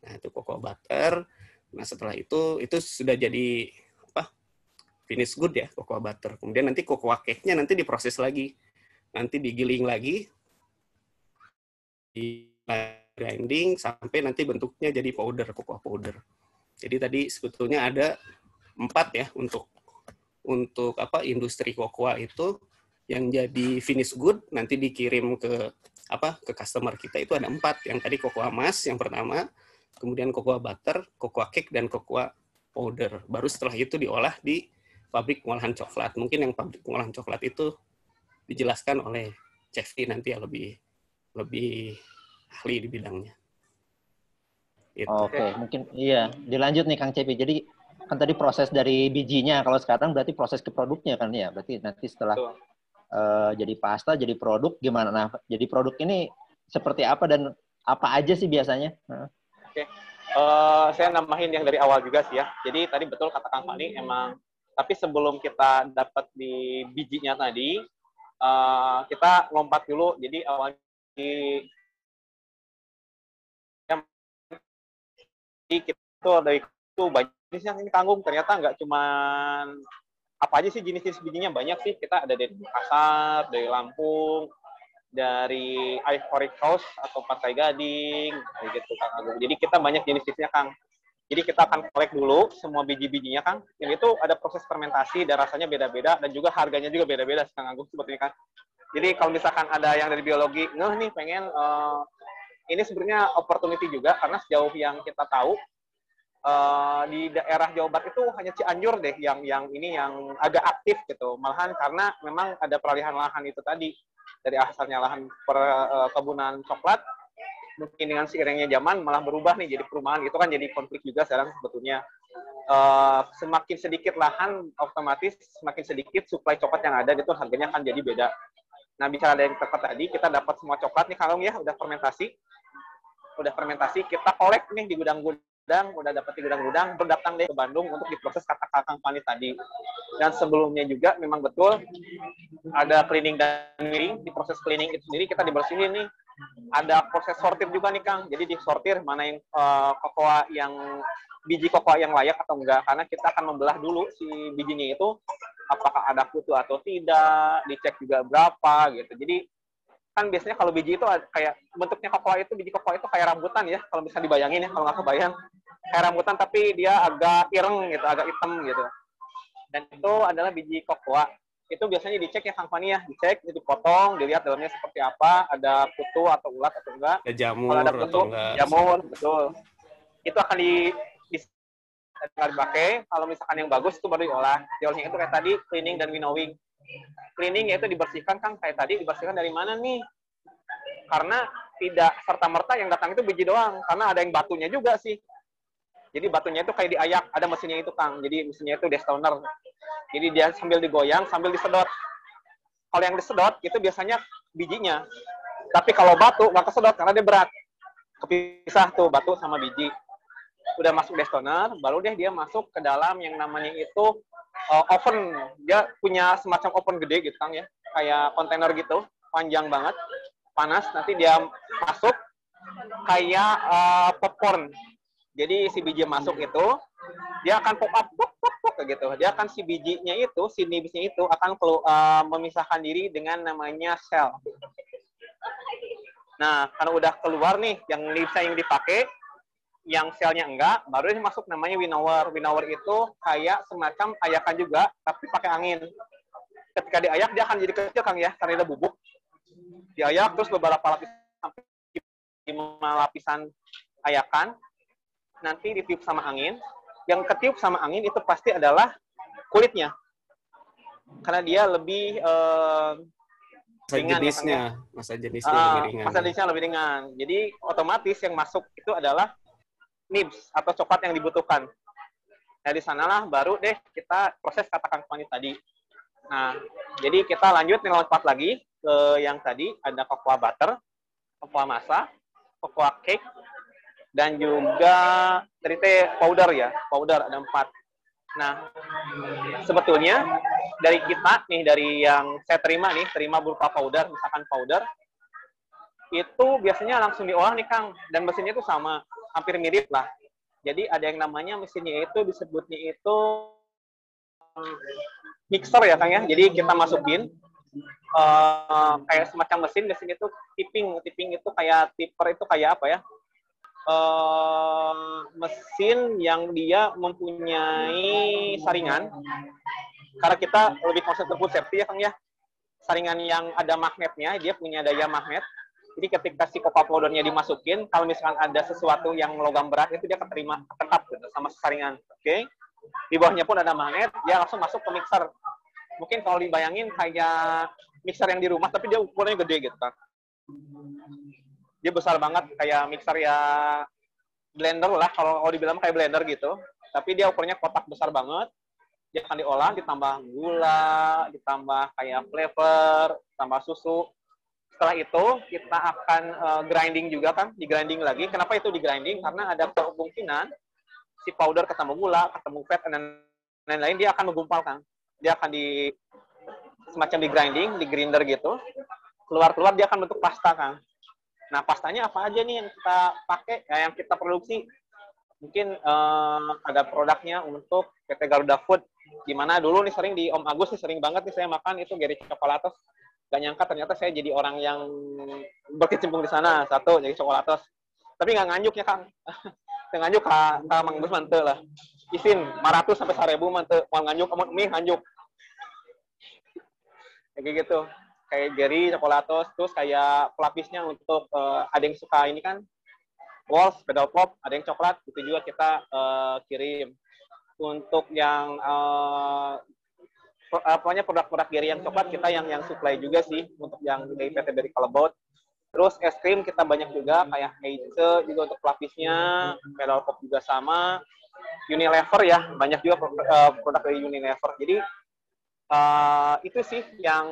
Nah, itu cocoa butter. Nah, setelah itu itu sudah jadi apa? finish good ya cocoa butter. Kemudian nanti cocoa cake-nya nanti diproses lagi. Nanti digiling lagi di grinding sampai nanti bentuknya jadi powder, cocoa powder. Jadi tadi sebetulnya ada empat ya untuk untuk apa industri cocoa itu yang jadi finish good nanti dikirim ke apa ke customer kita itu ada empat yang tadi cocoa emas yang pertama kemudian cocoa butter cocoa cake dan cocoa powder baru setelah itu diolah di pabrik pengolahan coklat mungkin yang pabrik pengolahan coklat itu dijelaskan oleh Cevi nanti ya lebih lebih ahli di bidangnya. Gitu. Oke, mungkin iya. Dilanjut nih Kang Cepi. Jadi kan tadi proses dari bijinya, kalau sekarang berarti proses ke produknya kan ya. Berarti nanti setelah uh, jadi pasta, jadi produk gimana? Nah, jadi produk ini seperti apa dan apa aja sih biasanya? Oke, okay. uh, eh, saya nambahin yang dari awal juga sih ya. Jadi tadi betul kata Kang Fani, emang tapi sebelum kita dapat di bijinya tadi, uh, kita lompat dulu. Jadi awal di kita dari itu banyak jenisnya ini tanggung ternyata nggak cuma apa aja sih jenis-jenis bijinya banyak sih kita ada dari Makassar, dari Lampung, dari Ivory Coast atau Pantai Gading, gitu Kang. Jadi kita banyak jenis-jenisnya Kang. Jadi kita akan kolek dulu semua biji-bijinya Kang. Yang itu ada proses fermentasi dan rasanya beda-beda dan juga harganya juga beda-beda Kang Agung seperti ini kan. Jadi kalau misalkan ada yang dari biologi, ngeh nih pengen uh, ini sebenarnya opportunity juga karena sejauh yang kita tahu uh, di daerah Jawa Barat itu hanya Cianjur deh yang yang ini yang agak aktif gitu. Malahan karena memang ada peralihan lahan itu tadi dari asalnya lahan perkebunan uh, coklat mungkin dengan seiringnya zaman malah berubah nih jadi perumahan gitu kan jadi konflik juga sekarang sebetulnya uh, semakin sedikit lahan otomatis semakin sedikit suplai coklat yang ada gitu harganya akan jadi beda. Nah bicara dari tempat tadi kita dapat semua coklat nih kalung ya udah fermentasi udah fermentasi kita kolek nih di gudang-gudang gudang, udah dapat di gudang-gudang, berdatang deh ke Bandung untuk diproses kata kakang Fani tadi. Dan sebelumnya juga memang betul ada cleaning dan miring, di proses cleaning itu sendiri kita dibersihin nih. Ada proses sortir juga nih Kang, jadi disortir mana yang uh, kokoa yang biji kokoa yang layak atau enggak, karena kita akan membelah dulu si bijinya itu apakah ada kutu atau tidak, dicek juga berapa gitu. Jadi kan biasanya kalau biji itu kayak bentuknya kokoa itu biji kokoa itu kayak rambutan ya kalau bisa dibayangin ya kalau nggak kebayang. Kayak rambutan tapi dia agak ireng gitu agak hitam gitu. Dan itu adalah biji kokoa. Itu biasanya dicek ya Kang Fani ya dicek dipotong dilihat dalamnya seperti apa ada kutu atau ulat atau enggak. Ya, jamur kalau ada kutu atau enggak. jamur betul. Itu akan di, di dipakai kalau misalkan yang bagus itu baru diolah. Diolahnya itu kayak tadi cleaning dan winnowing cleaning yaitu dibersihkan kan kayak tadi dibersihkan dari mana nih? Karena tidak serta merta yang datang itu biji doang, karena ada yang batunya juga sih. Jadi batunya itu kayak diayak, ada mesinnya itu Kang. Jadi mesinnya itu destoner. Jadi dia sambil digoyang, sambil disedot. Kalau yang disedot itu biasanya bijinya. Tapi kalau batu nggak kesedot karena dia berat. Kepisah tuh batu sama biji. Udah masuk destoner, baru deh dia masuk ke dalam yang namanya itu uh, oven. Dia punya semacam oven gede gitu kang ya. Kayak kontainer gitu panjang banget panas. Nanti dia masuk kayak uh, popcorn. Jadi si biji masuk itu dia akan pop up pop pop pop gitu. Dia akan si bijinya itu si nibisnya itu akan uh, memisahkan diri dengan namanya sel. Nah karena udah keluar nih yang nibisnya yang dipakai yang selnya enggak, baru ini masuk namanya winnower. Winnower itu kayak semacam ayakan juga, tapi pakai angin. Ketika diayak, dia akan jadi kecil, Kang ya, karena dia bubuk. Diayak, terus beberapa lapisan, lima lapisan ayakan, nanti ditiup sama angin. Yang ketiup sama angin itu pasti adalah kulitnya. Karena dia lebih uh, masa ringan ya, jenisnya, ya, masa jenisnya uh, lebih ringan. Masa jenisnya lebih ringan. Jadi otomatis yang masuk itu adalah nibs atau coklat yang dibutuhkan. Nah, di sanalah baru deh kita proses katakan semuanya tadi. Nah, jadi kita lanjut nih lompat lagi ke yang tadi ada cocoa butter, cocoa masa, cocoa cake, dan juga tadi powder ya, powder ada empat. Nah, sebetulnya dari kita nih dari yang saya terima nih, terima berupa powder, misalkan powder, itu biasanya langsung diolah nih Kang dan mesinnya itu sama hampir mirip lah. Jadi ada yang namanya mesinnya itu disebutnya itu eh, mixer ya Kang ya. Jadi kita masukin uh, kayak semacam mesin mesin itu tipping tipping itu kayak tipper itu kayak apa ya? Uh, mesin yang dia mempunyai saringan. Karena kita lebih konsen ke food safety ya Kang ya. Saringan yang ada magnetnya dia punya daya magnet jadi ketika si coca dimasukin kalau misalkan ada sesuatu yang logam berat itu dia keterima tetap gitu, sama saringan oke? Okay? di bawahnya pun ada magnet dia langsung masuk ke mixer. Mungkin kalau dibayangin kayak mixer yang di rumah tapi dia ukurannya gede gitu kan dia besar banget kayak mixer ya blender lah kalau kalau dibilang kayak blender gitu. Tapi dia ukurannya kotak besar banget. Dia akan diolah ditambah gula ditambah kayak flavor tambah susu setelah itu kita akan uh, grinding juga kan di grinding lagi kenapa itu di grinding karena ada kemungkinan si powder ketemu gula ketemu fat dan lain-lain dia akan menggumpal kan dia akan di semacam di grinding, di grinder gitu. Keluar-keluar dia akan bentuk pasta kan. Nah, pastanya apa aja nih yang kita pakai, ya, yang kita produksi? Mungkin uh, ada produknya untuk PT Garuda Food. Gimana dulu nih sering di Om Agus nih sering banget nih saya makan itu Gary Coklatos. Gak nyangka ternyata saya jadi orang yang berkecimpung di sana. Satu, jadi Coklatos. Tapi nggak nganjuk ya, Kang. nganjuk ka, ka Mang Gus mante lah. Isin, 500 sampai 1000 mante. Mau nganjuk, mau mie nganjuk kayak gitu kayak Gary Chocolatos terus kayak pelapisnya untuk uh, ada yang suka ini kan walls pedal pop ada yang coklat itu juga kita uh, kirim untuk yang uh, apanya produk-produk Gary yang coklat kita yang yang supply juga sih untuk yang dari PT Berry Callebaut terus es krim kita banyak juga kayak Heice juga untuk pelapisnya pedal pop juga sama. Unilever ya banyak juga produk dari Unilever. Jadi uh, itu sih yang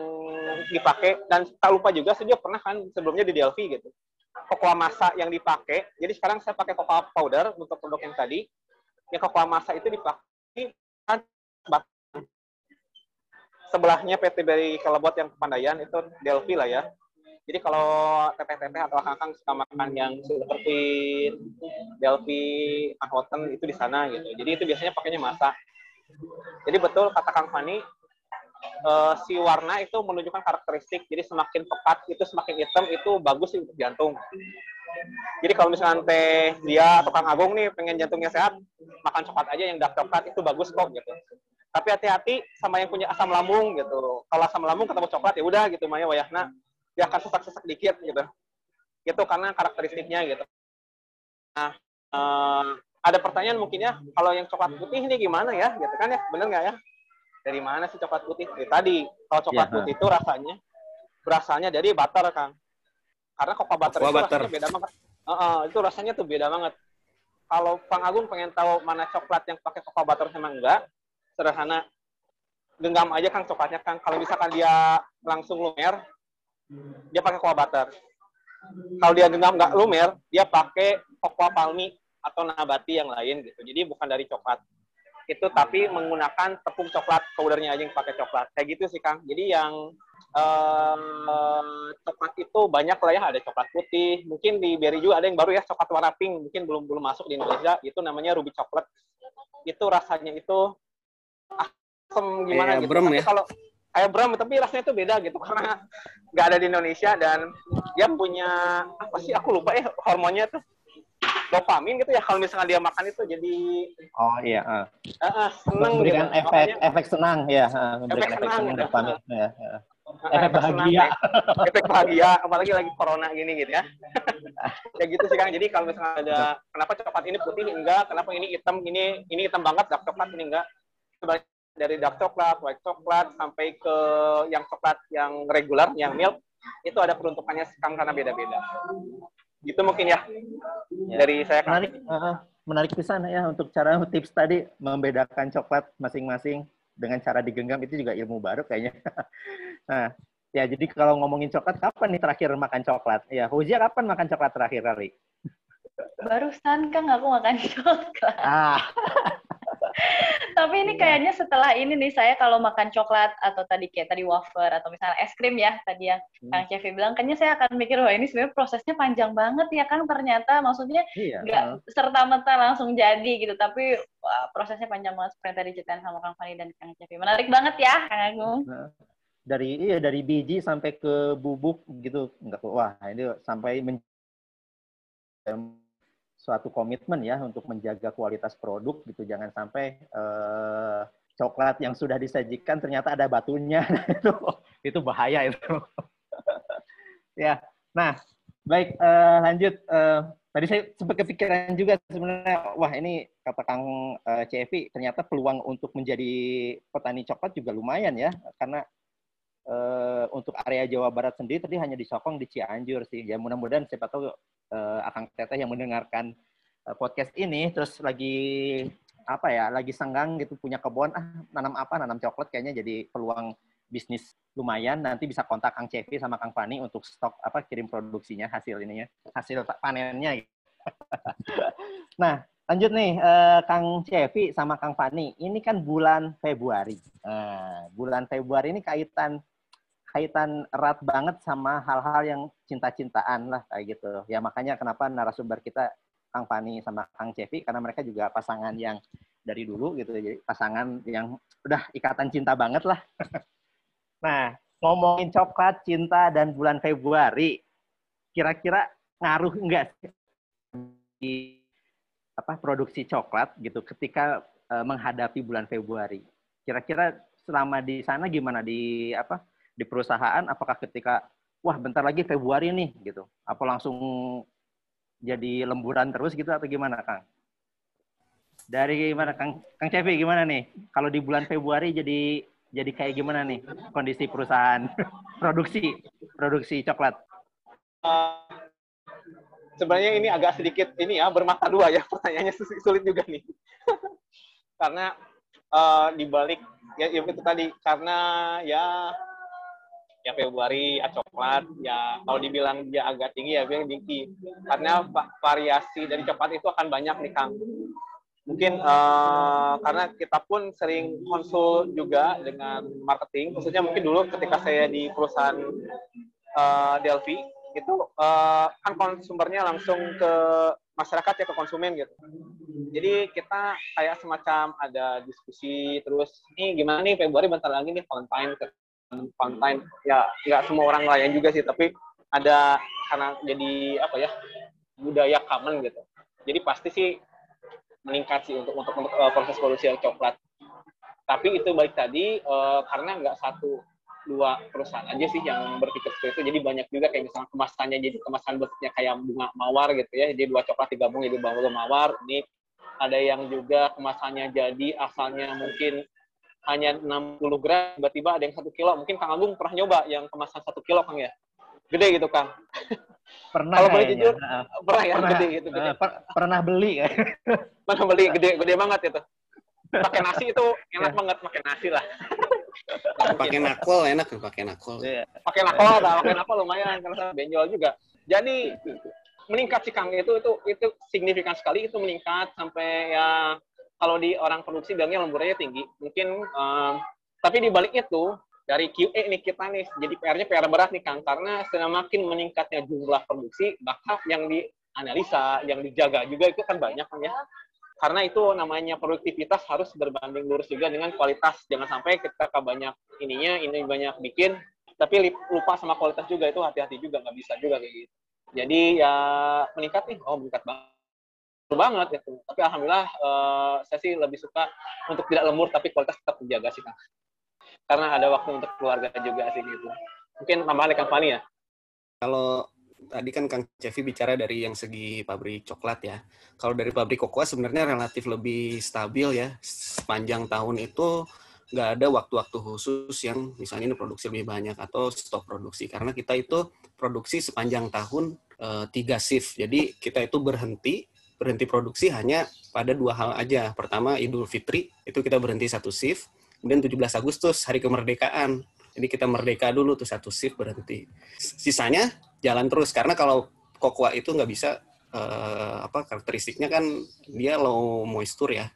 dipakai. Dan tak lupa juga saya juga pernah kan sebelumnya di Delphi gitu. Cocoa masa yang dipakai. Jadi sekarang saya pakai cocoa powder untuk produk yang tadi. Yang cocoa masa itu dipakai kan sebelahnya PT Berry Kelebot yang Kepandayan itu Delphi lah ya jadi kalau teteh-teteh atau kakang suka makan yang seperti Delphi, Ahoten itu di sana gitu. Jadi itu biasanya pakainya masa. Jadi betul kata Kang Fani, uh, si warna itu menunjukkan karakteristik. Jadi semakin pekat itu semakin hitam itu bagus untuk jantung. Jadi kalau misalnya teh dia atau Kang Agung nih pengen jantungnya sehat, makan coklat aja yang dark coklat itu bagus kok gitu. Tapi hati-hati sama yang punya asam lambung gitu. Kalau asam lambung ketemu coklat ya udah gitu Maya wayahna dia akan sesak-sesak dikit gitu. Itu karena karakteristiknya gitu. Nah, uh, ada pertanyaan mungkin ya, kalau yang coklat putih ini gimana ya? Gitu kan ya, bener nggak ya? dari mana sih coklat putih? Dari tadi, kalau coklat ya, putih itu rasanya berasalnya dari butter, Kang. Karena cocoa butter itu butter. rasanya beda banget. Uh, uh, itu rasanya tuh beda banget. Kalau Kang Agung pengen tahu mana coklat yang pakai cocoa butter sama enggak, sederhana. Genggam aja Kang coklatnya, Kang. Kalau misalkan dia langsung lumer, dia pakai cocoa butter. Kalau dia genggam nggak lumer, dia pakai cocoa palmi atau nabati yang lain gitu. Jadi bukan dari coklat itu tapi menggunakan tepung coklat powdernya aja yang pakai coklat kayak gitu sih kang jadi yang uh, coklat itu banyak lah ya ada coklat putih mungkin di Berry juga ada yang baru ya coklat warna pink mungkin belum belum masuk di Indonesia itu namanya ruby coklat itu rasanya itu asam gimana kayak gitu tapi ya? kalau kayak bram tapi rasanya itu beda gitu karena nggak ada di Indonesia dan dia punya apa sih aku lupa ya hormonnya tuh dopamin gitu ya kalau misalnya dia makan itu jadi oh iya uh. Uh, seneng memberikan gitu. efek Makanya, efek senang ya uh, memberikan efek, efek senang, gitu. dopamin ya, ya. efek bahagia efek bahagia apalagi lagi corona gini gitu ya ya gitu sih kang jadi kalau misalnya ada kenapa coklat ini putih enggak kenapa ini hitam ini ini hitam banget dark coklat ini enggak dari dark coklat white coklat sampai ke yang coklat yang regular yang milk itu ada peruntukannya karena beda-beda. Gitu mungkin ya, ya. dari saya menarik uh, menarik pisan ya untuk cara tips tadi membedakan coklat masing-masing dengan cara digenggam itu juga ilmu baru kayaknya. Nah ya jadi kalau ngomongin coklat kapan nih terakhir makan coklat? Ya Huzia kapan makan coklat terakhir kali barusan kan aku makan coklat. Ah Tapi ini kayaknya setelah ini nih saya kalau makan coklat atau tadi kayak tadi wafer atau misalnya es krim ya tadi yang hmm. Kang Cevi bilang, kayaknya saya akan mikir wah ini sebenarnya prosesnya panjang banget ya kan ternyata maksudnya iya, nggak iya, serta merta langsung jadi gitu, tapi wah, prosesnya panjang banget seperti tadi ceritain sama Kang Fani dan Kang Cevi. Menarik banget ya Kang Agung. Nah, dari iya dari biji sampai ke bubuk gitu nggak wah ini sampai men suatu komitmen ya untuk menjaga kualitas produk gitu. Jangan sampai uh, coklat yang sudah disajikan ternyata ada batunya. Itu itu bahaya itu. Ya nah baik uh, lanjut. Uh, tadi saya sempat kepikiran juga sebenarnya wah ini kata Kang uh, Cevi ternyata peluang untuk menjadi petani coklat juga lumayan ya. Karena uh, untuk area Jawa Barat sendiri tadi hanya disokong di Cianjur sih. Ya mudah-mudahan siapa tahu uh, Akang Teteh yang mendengarkan uh, podcast ini terus lagi apa ya, lagi senggang gitu punya kebun ah nanam apa, nanam coklat kayaknya jadi peluang bisnis lumayan nanti bisa kontak Kang Cevi sama Kang Fani untuk stok apa kirim produksinya hasil ininya, hasil panennya. Nah, lanjut nih uh, Kang Cevi sama Kang Fani. Ini kan bulan Februari. Nah, bulan Februari ini kaitan kaitan erat banget sama hal-hal yang cinta-cintaan lah kayak gitu. Ya makanya kenapa narasumber kita Kang Fani sama Kang Cevi karena mereka juga pasangan yang dari dulu gitu jadi pasangan yang udah ikatan cinta banget lah. nah, ngomongin coklat, cinta dan bulan Februari kira-kira ngaruh enggak sih di apa produksi coklat gitu ketika uh, menghadapi bulan Februari. Kira-kira selama di sana gimana di apa di perusahaan apakah ketika wah bentar lagi Februari nih gitu apa langsung jadi lemburan terus gitu atau gimana Kang? Dari gimana Kang Kang Cevi gimana nih? Kalau di bulan Februari jadi jadi kayak gimana nih kondisi perusahaan produksi produksi coklat? Uh, sebenarnya ini agak sedikit ini ya bermata dua ya pertanyaannya sulit juga nih karena uh, di balik ya, ya itu tadi karena ya ya Februari ya coklat ya kalau dibilang dia agak tinggi ya bilang tinggi karena variasi dari coklat itu akan banyak nih Kang mungkin uh, karena kita pun sering konsul juga dengan marketing khususnya mungkin dulu ketika saya di perusahaan uh, Delphi itu uh, kan konsumernya langsung ke masyarakat ya ke konsumen gitu. Jadi kita kayak semacam ada diskusi terus ini gimana nih Februari bentar lagi nih Valentine Valentine ya nggak semua orang layan juga sih tapi ada karena jadi apa ya budaya common gitu. Jadi pasti sih meningkat sih untuk untuk, untuk uh, proses produksi coklat. Tapi itu baik tadi uh, karena nggak satu dua perusahaan aja sih yang berpikir seperti itu. Jadi banyak juga kayak misalnya kemasannya jadi kemasan bentuknya kayak bunga mawar gitu ya. Jadi dua coklat digabung jadi bunga mawar. Ini ada yang juga kemasannya jadi asalnya mungkin hanya 60 gram, tiba-tiba ada yang satu kilo. Mungkin Kang Agung pernah nyoba yang kemasan satu kilo, Kang ya? Gede gitu, Kang. Pernah Kalau boleh jujur, pernah ya, pernah, gede gitu. Gede. Per pernah beli ya? pernah beli, gede, gede banget itu. Pakai nasi itu enak ya. banget, pakai nasi lah. pakai nakol enak pakai nakol. Iya. Pakai nakol, pakai nakol lumayan karena benjol juga. Jadi meningkat sih Kang itu itu itu signifikan sekali itu meningkat sampai ya kalau di orang produksi bilangnya lemburannya tinggi. Mungkin um, tapi di balik itu dari QA nih kita nih jadi PR-nya PR berat nih Kang karena semakin meningkatnya jumlah produksi maka yang dianalisa, yang dijaga juga itu kan banyak kan ya. Karena itu namanya produktivitas harus berbanding lurus juga dengan kualitas. Jangan sampai kita banyak ininya, ini banyak bikin, tapi lupa sama kualitas juga itu hati-hati juga nggak bisa juga kayak gitu. Jadi ya meningkat nih, oh meningkat banget banget gitu. Tapi alhamdulillah uh, saya sih lebih suka untuk tidak lembur tapi kualitas tetap terjaga sih Kang. Karena ada waktu untuk keluarga juga sih gitu. Mungkin tambahan Kang Fani ya. Kalau tadi kan Kang Cevi bicara dari yang segi pabrik coklat ya. Kalau dari pabrik kokoa sebenarnya relatif lebih stabil ya. Sepanjang tahun itu nggak ada waktu-waktu khusus yang misalnya ini produksi lebih banyak atau stop produksi karena kita itu produksi sepanjang tahun e, tiga shift jadi kita itu berhenti berhenti produksi hanya pada dua hal aja. Pertama Idul Fitri, itu kita berhenti satu shift. Kemudian 17 Agustus, hari kemerdekaan. Jadi kita merdeka dulu tuh satu shift berhenti. Sisanya jalan terus karena kalau kokoa itu nggak bisa uh, apa karakteristiknya kan dia low moisture ya.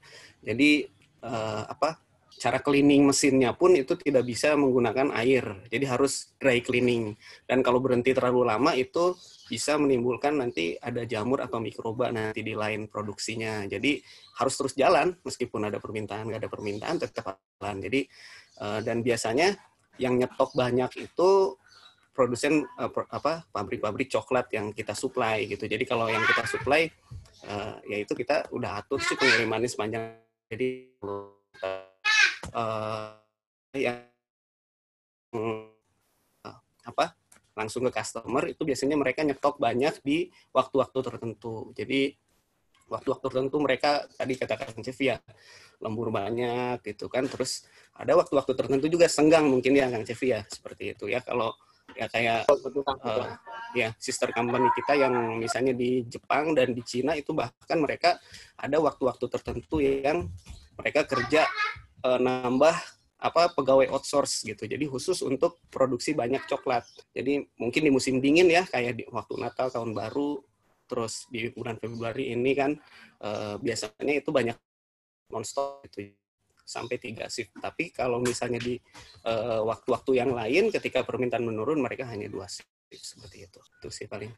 Jadi uh, apa cara cleaning mesinnya pun itu tidak bisa menggunakan air. Jadi harus dry cleaning. Dan kalau berhenti terlalu lama itu bisa menimbulkan nanti ada jamur atau mikroba nanti di lain produksinya. Jadi harus terus jalan meskipun ada permintaan, nggak ada permintaan tetap jalan. Jadi uh, dan biasanya yang nyetok banyak itu produsen uh, apa pabrik-pabrik coklat yang kita supply gitu. Jadi kalau yang kita supply uh, ya itu kita udah atur sih pengirimannya sepanjang jadi uh, yang uh, apa langsung ke customer itu biasanya mereka nyetok banyak di waktu-waktu tertentu. Jadi waktu-waktu tertentu mereka tadi katakan chef ya lembur banyak gitu kan. Terus ada waktu-waktu tertentu juga senggang mungkin ya Kang Cevi ya seperti itu ya. Kalau ya kayak uh, ya sister company kita yang misalnya di Jepang dan di Cina itu bahkan mereka ada waktu-waktu tertentu yang mereka kerja uh, nambah apa pegawai outsource gitu. Jadi khusus untuk produksi banyak coklat. Jadi mungkin di musim dingin ya kayak di waktu Natal tahun baru terus di bulan Februari ini kan uh, biasanya itu banyak nonstop itu sampai tiga shift. Tapi kalau misalnya di eh, waktu-waktu yang lain ketika permintaan menurun mereka hanya dua shift seperti itu. Itu sih paling.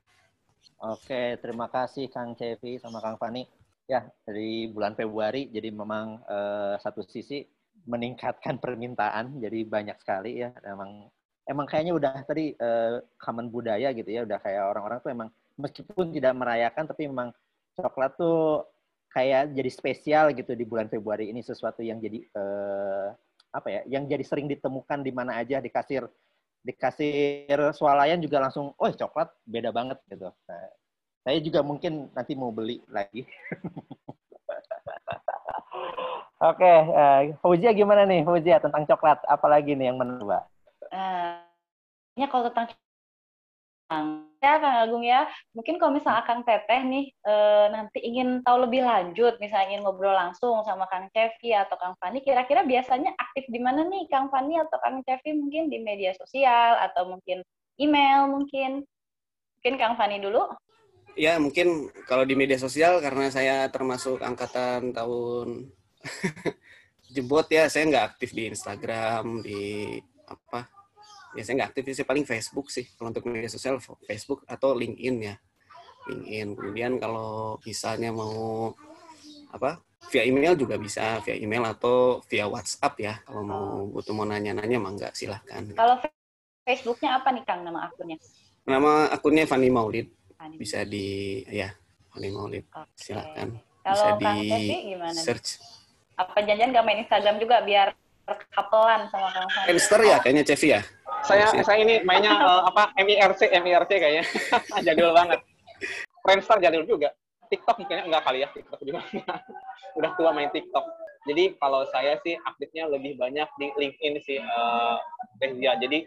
Oke, terima kasih Kang Cevi sama Kang Fani. Ya, dari bulan Februari jadi memang uh, satu sisi meningkatkan permintaan jadi banyak sekali ya. Emang emang kayaknya udah tadi uh, common budaya gitu ya udah kayak orang-orang tuh emang meskipun tidak merayakan tapi memang coklat tuh kayak jadi spesial gitu di bulan Februari ini sesuatu yang jadi uh, apa ya yang jadi sering ditemukan di mana aja di kasir di kasir swalayan juga langsung oh coklat beda banget gitu. Nah, saya juga mungkin nanti mau beli lagi Oke, uh, Fauzia gimana nih Fauzia tentang coklat? Apalagi nih yang menurut Mbak? Uh, ya kalau tentang ya Kang Agung ya, mungkin kalau misalnya Kang Teteh nih uh, nanti ingin tahu lebih lanjut, misalnya ingin ngobrol langsung sama Kang Cevi atau Kang Fani, kira-kira biasanya aktif di mana nih Kang Fani atau Kang Cevi mungkin di media sosial atau mungkin email mungkin? Mungkin Kang Fani dulu. Ya, mungkin kalau di media sosial karena saya termasuk angkatan tahun jebot ya saya nggak aktif di Instagram di apa ya saya nggak aktif sih paling Facebook sih kalau untuk media sosial Facebook atau LinkedIn ya. LinkedIn kemudian kalau misalnya mau apa via email juga bisa via email atau via WhatsApp ya kalau mau butuh mau nanya-nanya mangga silahkan. Kalau Facebooknya apa nih Kang nama akunnya? Nama akunnya Fani Maulid. Bisa di ya Fani Maulid. Okay. silahkan. Bisa kalau di gimana search apa janjian gak main Instagram juga biar kapelan sama Kang Fani? Friendster ya kayaknya Cevi ya? Saya saya ini mainnya uh, apa MIRC MIRC kayaknya. jadul banget. Friendster jadul juga. TikTok mungkin enggak kali ya TikTok juga. Udah tua main TikTok. Jadi kalau saya sih aktifnya lebih banyak di LinkedIn sih uh, Jadi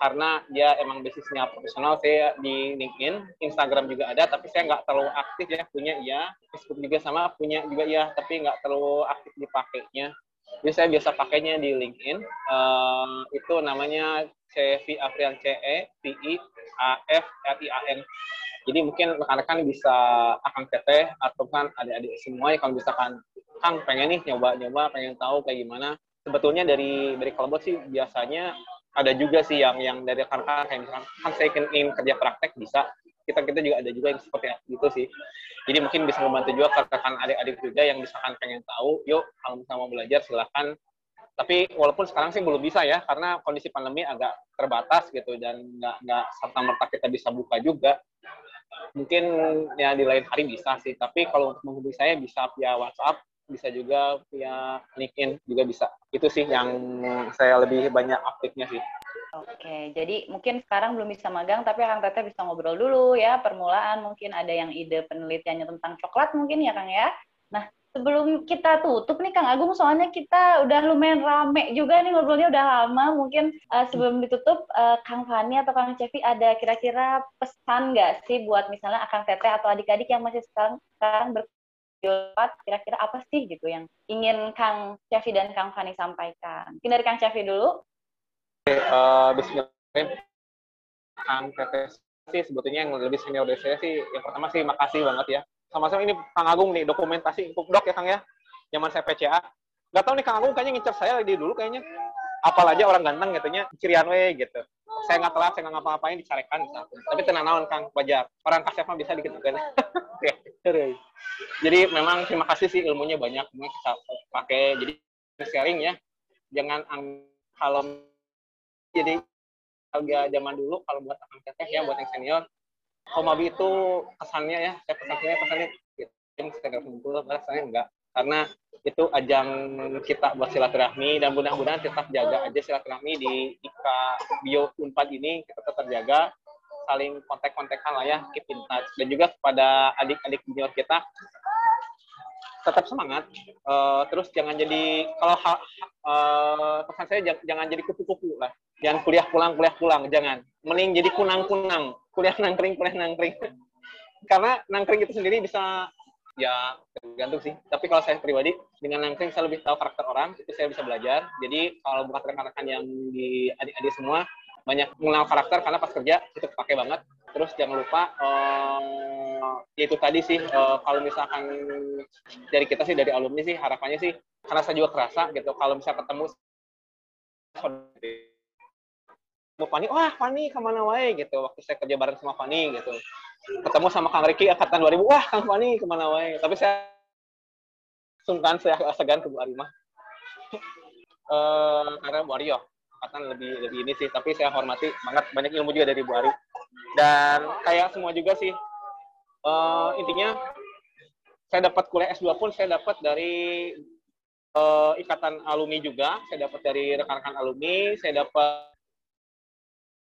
karena dia emang bisnisnya profesional saya di LinkedIn, Instagram juga ada, tapi saya nggak terlalu aktif ya punya ya, Facebook juga sama punya juga ya, tapi nggak terlalu aktif dipakainya. Jadi saya biasa pakainya di LinkedIn, uh, itu namanya CV Afrian CE V I A F R I A N. Jadi mungkin rekan-rekan bisa akan teteh atau kan adik-adik semua ya kalau misalkan Kang pengen nih nyoba-nyoba, pengen tahu kayak gimana. Sebetulnya dari dari sih biasanya ada juga sih yang yang dari rekan-rekan kayak misalkan kan saya ingin kerja praktek bisa. Kita kita juga ada juga yang seperti itu sih. Jadi mungkin bisa membantu juga rekan adik-adik juga yang misalkan pengen tahu yuk kalau misalnya mau belajar silahkan. Tapi walaupun sekarang sih belum bisa ya karena kondisi pandemi agak terbatas gitu dan nggak nggak serta merta kita bisa buka juga. Mungkin ya di lain hari bisa sih tapi kalau untuk menghubungi saya bisa via WhatsApp bisa juga via LinkedIn juga bisa. Itu sih yang saya lebih banyak aktifnya sih. Oke, jadi mungkin sekarang belum bisa magang, tapi Kang Teteh bisa ngobrol dulu ya, permulaan mungkin ada yang ide penelitiannya tentang coklat mungkin ya Kang ya. Nah, sebelum kita tutup nih Kang Agung, soalnya kita udah lumayan rame juga nih ngobrolnya udah lama, mungkin uh, sebelum ditutup, uh, Kang Fani atau Kang Cevi ada kira-kira pesan nggak sih buat misalnya Kang Teteh atau adik-adik yang masih sekarang, sekarang ber kira-kira apa sih gitu yang ingin Kang Cevi dan Kang Fani sampaikan? Mungkin dari Kang Cevi dulu. Oke, uh, Bismillahirrahmanirrahim. Kang Teteh sih sebetulnya yang lebih senior dari saya sih, yang pertama sih makasih banget ya. Sama-sama ini Kang Agung nih, dokumentasi dok ya Kang ya, zaman saya PCA. Gak tau nih Kang Agung kayaknya ngincer saya di dulu kayaknya. Apalagi orang ganteng gitu cirian we gitu. Saya nggak telat, saya nggak ngapa-ngapain dicarekan. Tapi tenang naon Kang, wajar. Orang kasep mah bisa dikit kan. Jadi memang terima kasih sih ilmunya banyak, semua bisa pakai. Jadi sharing ya. Jangan kalau jadi harga zaman dulu kalau buat akan teteh ya buat yang senior Komabi itu kesannya ya saya pesannya pesannya yang saya kumpul saya enggak karena itu ajang kita buat silaturahmi dan mudah-mudahan tetap jaga aja silaturahmi di IKA Bio Unpad ini kita tetap jaga saling kontak-kontakan lah ya keep in touch. Dan juga kepada adik-adik junior kita tetap semangat. Uh, terus jangan jadi kalau uh, pesan saya jangan, jadi kupu-kupu lah. Jangan kuliah pulang kuliah pulang jangan. Mending jadi kunang-kunang. Kuliah nangkring kuliah nangkring. Karena nangkring itu sendiri bisa ya tergantung sih. Tapi kalau saya pribadi dengan nangkring saya lebih tahu karakter orang, itu saya bisa belajar. Jadi kalau buat rekan-rekan yang di adik-adik semua banyak mengenal karakter karena pas kerja itu pakai banget. Terus jangan lupa uh, ya itu tadi sih uh, kalau misalkan dari kita sih dari alumni sih harapannya sih karena saya juga kerasa gitu. Kalau misalnya ketemu mau Fani, wah Fani ke mana wae? gitu. Waktu saya kerja bareng sama Fani gitu. Ketemu sama Kang Riki angkatan 2000 wah Kang Fani ke mana wae? Tapi saya sungkan saya segan ke Bu Arimah uh, karena Bu Aryo angkatan lebih lebih ini sih. Tapi saya hormati banget. Banyak ilmu juga dari Bu Ari. Dan kayak semua juga sih. Uh, intinya saya dapat kuliah S2 pun saya dapat dari uh, ikatan alumni juga. Saya dapat dari rekan-rekan alumni. Saya dapat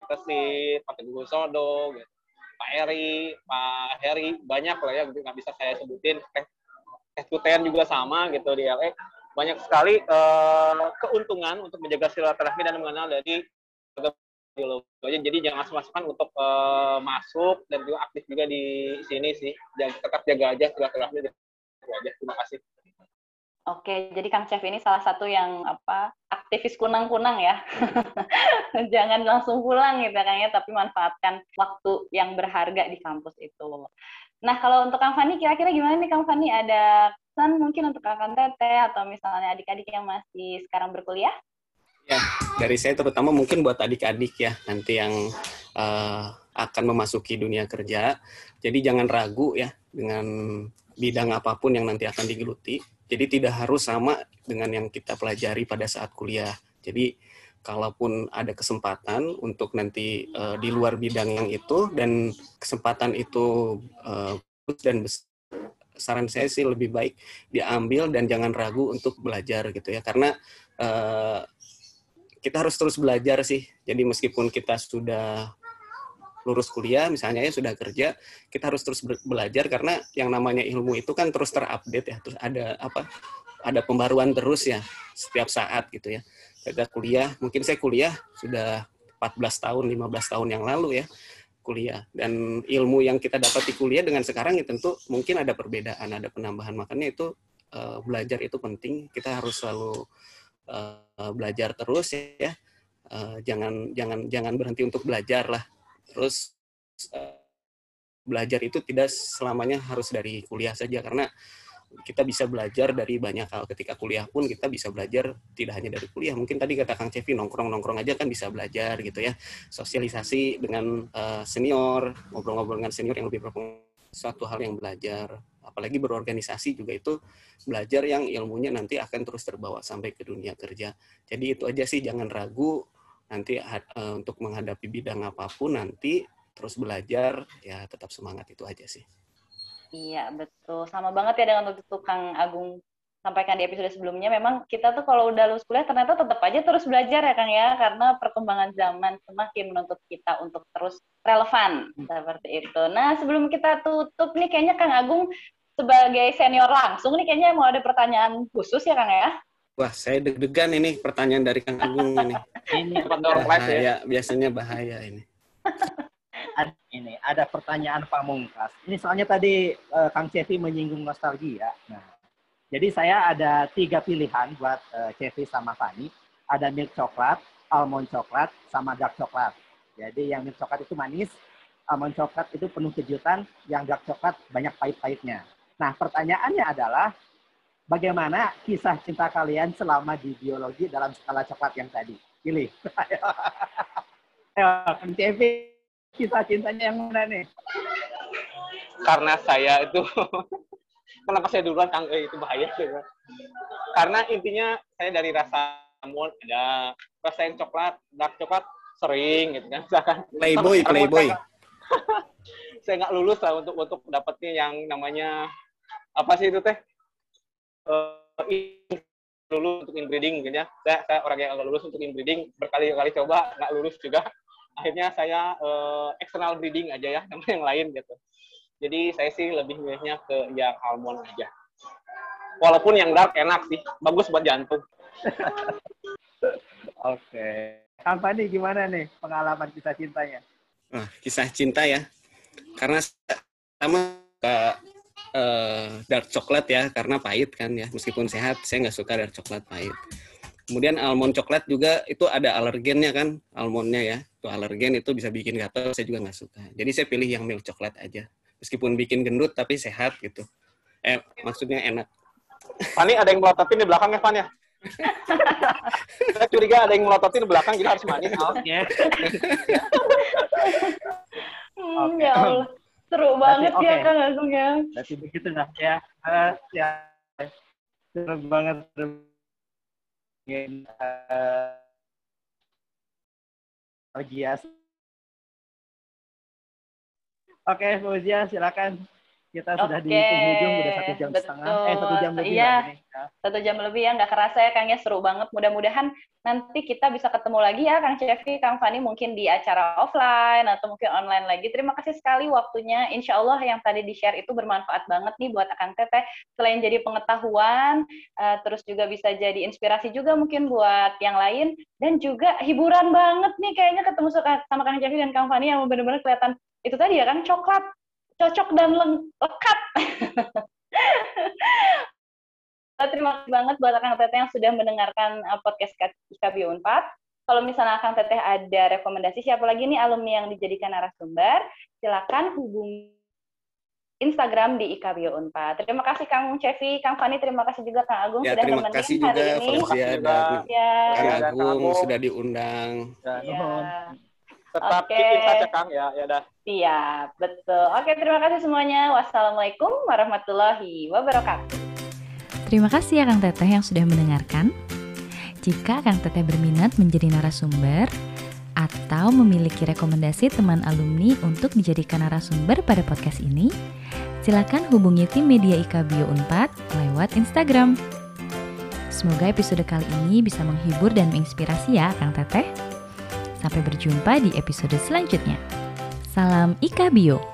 Kesit, Pak Teguh Sodo, gitu. Pak Eri, Pak Heri, banyak lah ya, nggak bisa saya sebutin. s 2 juga sama gitu di LA. Banyak sekali uh, keuntungan untuk menjaga silaturahmi dan mengenal dari biologi. Jadi jangan semasukan untuk uh, masuk dan juga aktif juga di sini sih. Jangan tetap jaga aja silaturahmi. Terima kasih. Oke, jadi Kang Chef ini salah satu yang apa aktivis kunang-kunang ya. Jangan langsung pulang gitu kan ya, tapi manfaatkan waktu yang berharga di kampus itu. Nah, kalau untuk Kang Fani, kira-kira gimana nih Kang Fani? Ada pesan mungkin untuk Kang Tete atau misalnya adik-adik yang masih sekarang berkuliah? Ya, dari saya terutama mungkin buat adik-adik ya, nanti yang uh, akan memasuki dunia kerja. Jadi jangan ragu ya dengan bidang apa pun yang nanti akan digeluti jadi tidak harus sama dengan yang kita pelajari pada saat kuliah. Jadi kalaupun ada kesempatan untuk nanti uh, di luar bidang yang itu dan kesempatan itu uh, dan saran saya sih lebih baik diambil dan jangan ragu untuk belajar gitu ya. Karena uh, kita harus terus belajar sih. Jadi meskipun kita sudah lulus kuliah misalnya ya sudah kerja kita harus terus belajar. Karena yang namanya ilmu itu kan terus terupdate ya. Terus ada apa ada pembaruan terus ya setiap saat gitu ya kita kuliah mungkin saya kuliah sudah 14 tahun 15 tahun yang lalu ya kuliah. Dan ilmu yang kita dapat di kuliah dengan sekarang ya tentu mungkin ada perbedaan ada penambahan. Makanya itu uh, belajar itu penting. Kita harus selalu uh, belajar terus ya uh, jangan jangan jangan berhenti untuk belajar lah. Terus belajar itu tidak selamanya harus dari kuliah saja karena kita bisa belajar dari banyak hal. Ketika kuliah pun kita bisa belajar tidak hanya dari kuliah. Mungkin tadi kata Kang Cevi nongkrong-nongkrong aja kan bisa belajar gitu ya. Sosialisasi dengan uh, senior, ngobrol-ngobrol dengan senior yang lebih berpengalaman suatu hal yang belajar. Apalagi berorganisasi juga itu belajar yang ilmunya nanti akan terus terbawa sampai ke dunia kerja. Jadi itu aja sih jangan ragu nanti uh, untuk menghadapi bidang apa pun nanti terus belajar ya tetap semangat itu aja sih. Iya betul sama banget ya dengan untuk Kang Agung sampaikan di episode sebelumnya memang kita tuh kalau udah lulus kuliah ternyata tetap aja terus belajar ya Kang ya karena perkembangan zaman semakin menuntut kita untuk terus relevan hmm. seperti itu. Nah sebelum kita tutup nih kayaknya Kang Agung sebagai senior langsung nih kayaknya mau ada pertanyaan khusus ya Kang ya? Wah, saya deg-degan ini pertanyaan dari Kang Agung ini. ini bahaya, ya. biasanya bahaya ini. Ada, ini ada pertanyaan pamungkas. Ini soalnya tadi uh, Kang Cevi menyinggung nostalgia. Nah, jadi saya ada tiga pilihan buat uh, Cevi sama Fani. Ada milk coklat, almond coklat, sama dark coklat. Jadi yang milk coklat itu manis, almond coklat itu penuh kejutan, yang dark coklat banyak pahit-pahitnya. Nah, pertanyaannya adalah bagaimana kisah cinta kalian selama di biologi dalam skala coklat yang tadi? Pilih. Ayo, Kang Cevi, kisah cintanya yang mana nih? Karena saya itu kenapa saya duluan Kang eh, itu bahaya sih. Karena intinya saya dari rasa mall ada rasa yang coklat, dark coklat sering gitu kan. Misalkan Playboy, sama- playboy. saya nggak lulus lah untuk untuk dapetnya yang namanya apa sih itu teh Eh, in- lulus untuk inbreeding mungkin ya saya, saya orang yang nggak lulus untuk inbreeding berkali-kali coba nggak lulus juga akhirnya saya eh, external breeding aja ya sama yang lain gitu jadi saya sih lebih milihnya ke yang almond aja walaupun yang dark enak sih bagus buat jantung Oke. Kang Fani gimana nih pengalaman kisah cintanya? Nah, kisah cinta ya. Karena sama ke eh, dark coklat ya, karena pahit kan ya. Meskipun sehat, saya nggak suka dark coklat pahit. Kemudian almond coklat juga itu ada alergennya kan, almondnya ya. Itu alergen itu bisa bikin gatal, saya juga nggak suka. Jadi saya pilih yang milk coklat aja. Meskipun bikin gendut tapi sehat gitu. Eh, maksudnya enak. Fani ada yang melototin di belakang ya Fan ya saya curiga ada yang melototin di belakang jadi harus manis Oke. Hmm, Oke. Ya Allah, seru banget Oke. ya Kang Agung ya. Berarti begitu nah ya. Eh, ya. Seru banget. seru. Ingin, eh, Fauzia. Oke, Fauzia silakan. Kita sudah di penghujung, udah satu jam setengah. Eh, satu jam betul. lebih Iya. Ya. Satu jam lebih ya, nggak kerasa ya Kang ya, seru banget. Mudah-mudahan nanti kita bisa ketemu lagi ya Kang Cevi, Kang Fani mungkin di acara offline atau mungkin online lagi. Terima kasih sekali waktunya. Insya Allah yang tadi di-share itu bermanfaat banget nih buat Kang Teteh. Selain jadi pengetahuan, eh, terus juga bisa jadi inspirasi juga mungkin buat yang lain. Dan juga hiburan banget nih kayaknya ketemu sama sama Kang Cevi dan Kang Fani yang benar-benar kelihatan itu tadi ya kan, coklat, cocok dan leng- lekat. Terima kasih banget buat Kang Teteh yang sudah mendengarkan uh, podcast IKB 4. Kalau misalnya Kang Teteh ada rekomendasi siapa lagi nih alumni yang dijadikan narasumber, silakan hubungi Instagram di IKB 4. Terima kasih Kang Cevi, Kang Fani, terima kasih juga Kang Agung Ya, sudah terima nemenin kasih hari juga ini. Terima kasih. Ya, Kang Agung Agung. sudah diundang. Ya, ya. tetap in touch ya Kang ya ya dah Siap, betul. Oke, terima kasih semuanya. Wassalamualaikum warahmatullahi wabarakatuh. Terima kasih ya Kang Teteh yang sudah mendengarkan. Jika Kang Teteh berminat menjadi narasumber atau memiliki rekomendasi teman alumni untuk dijadikan narasumber pada podcast ini, silakan hubungi tim media IKBio Unpad lewat Instagram. Semoga episode kali ini bisa menghibur dan menginspirasi ya Kang Teteh. Sampai berjumpa di episode selanjutnya. Salam IKBio.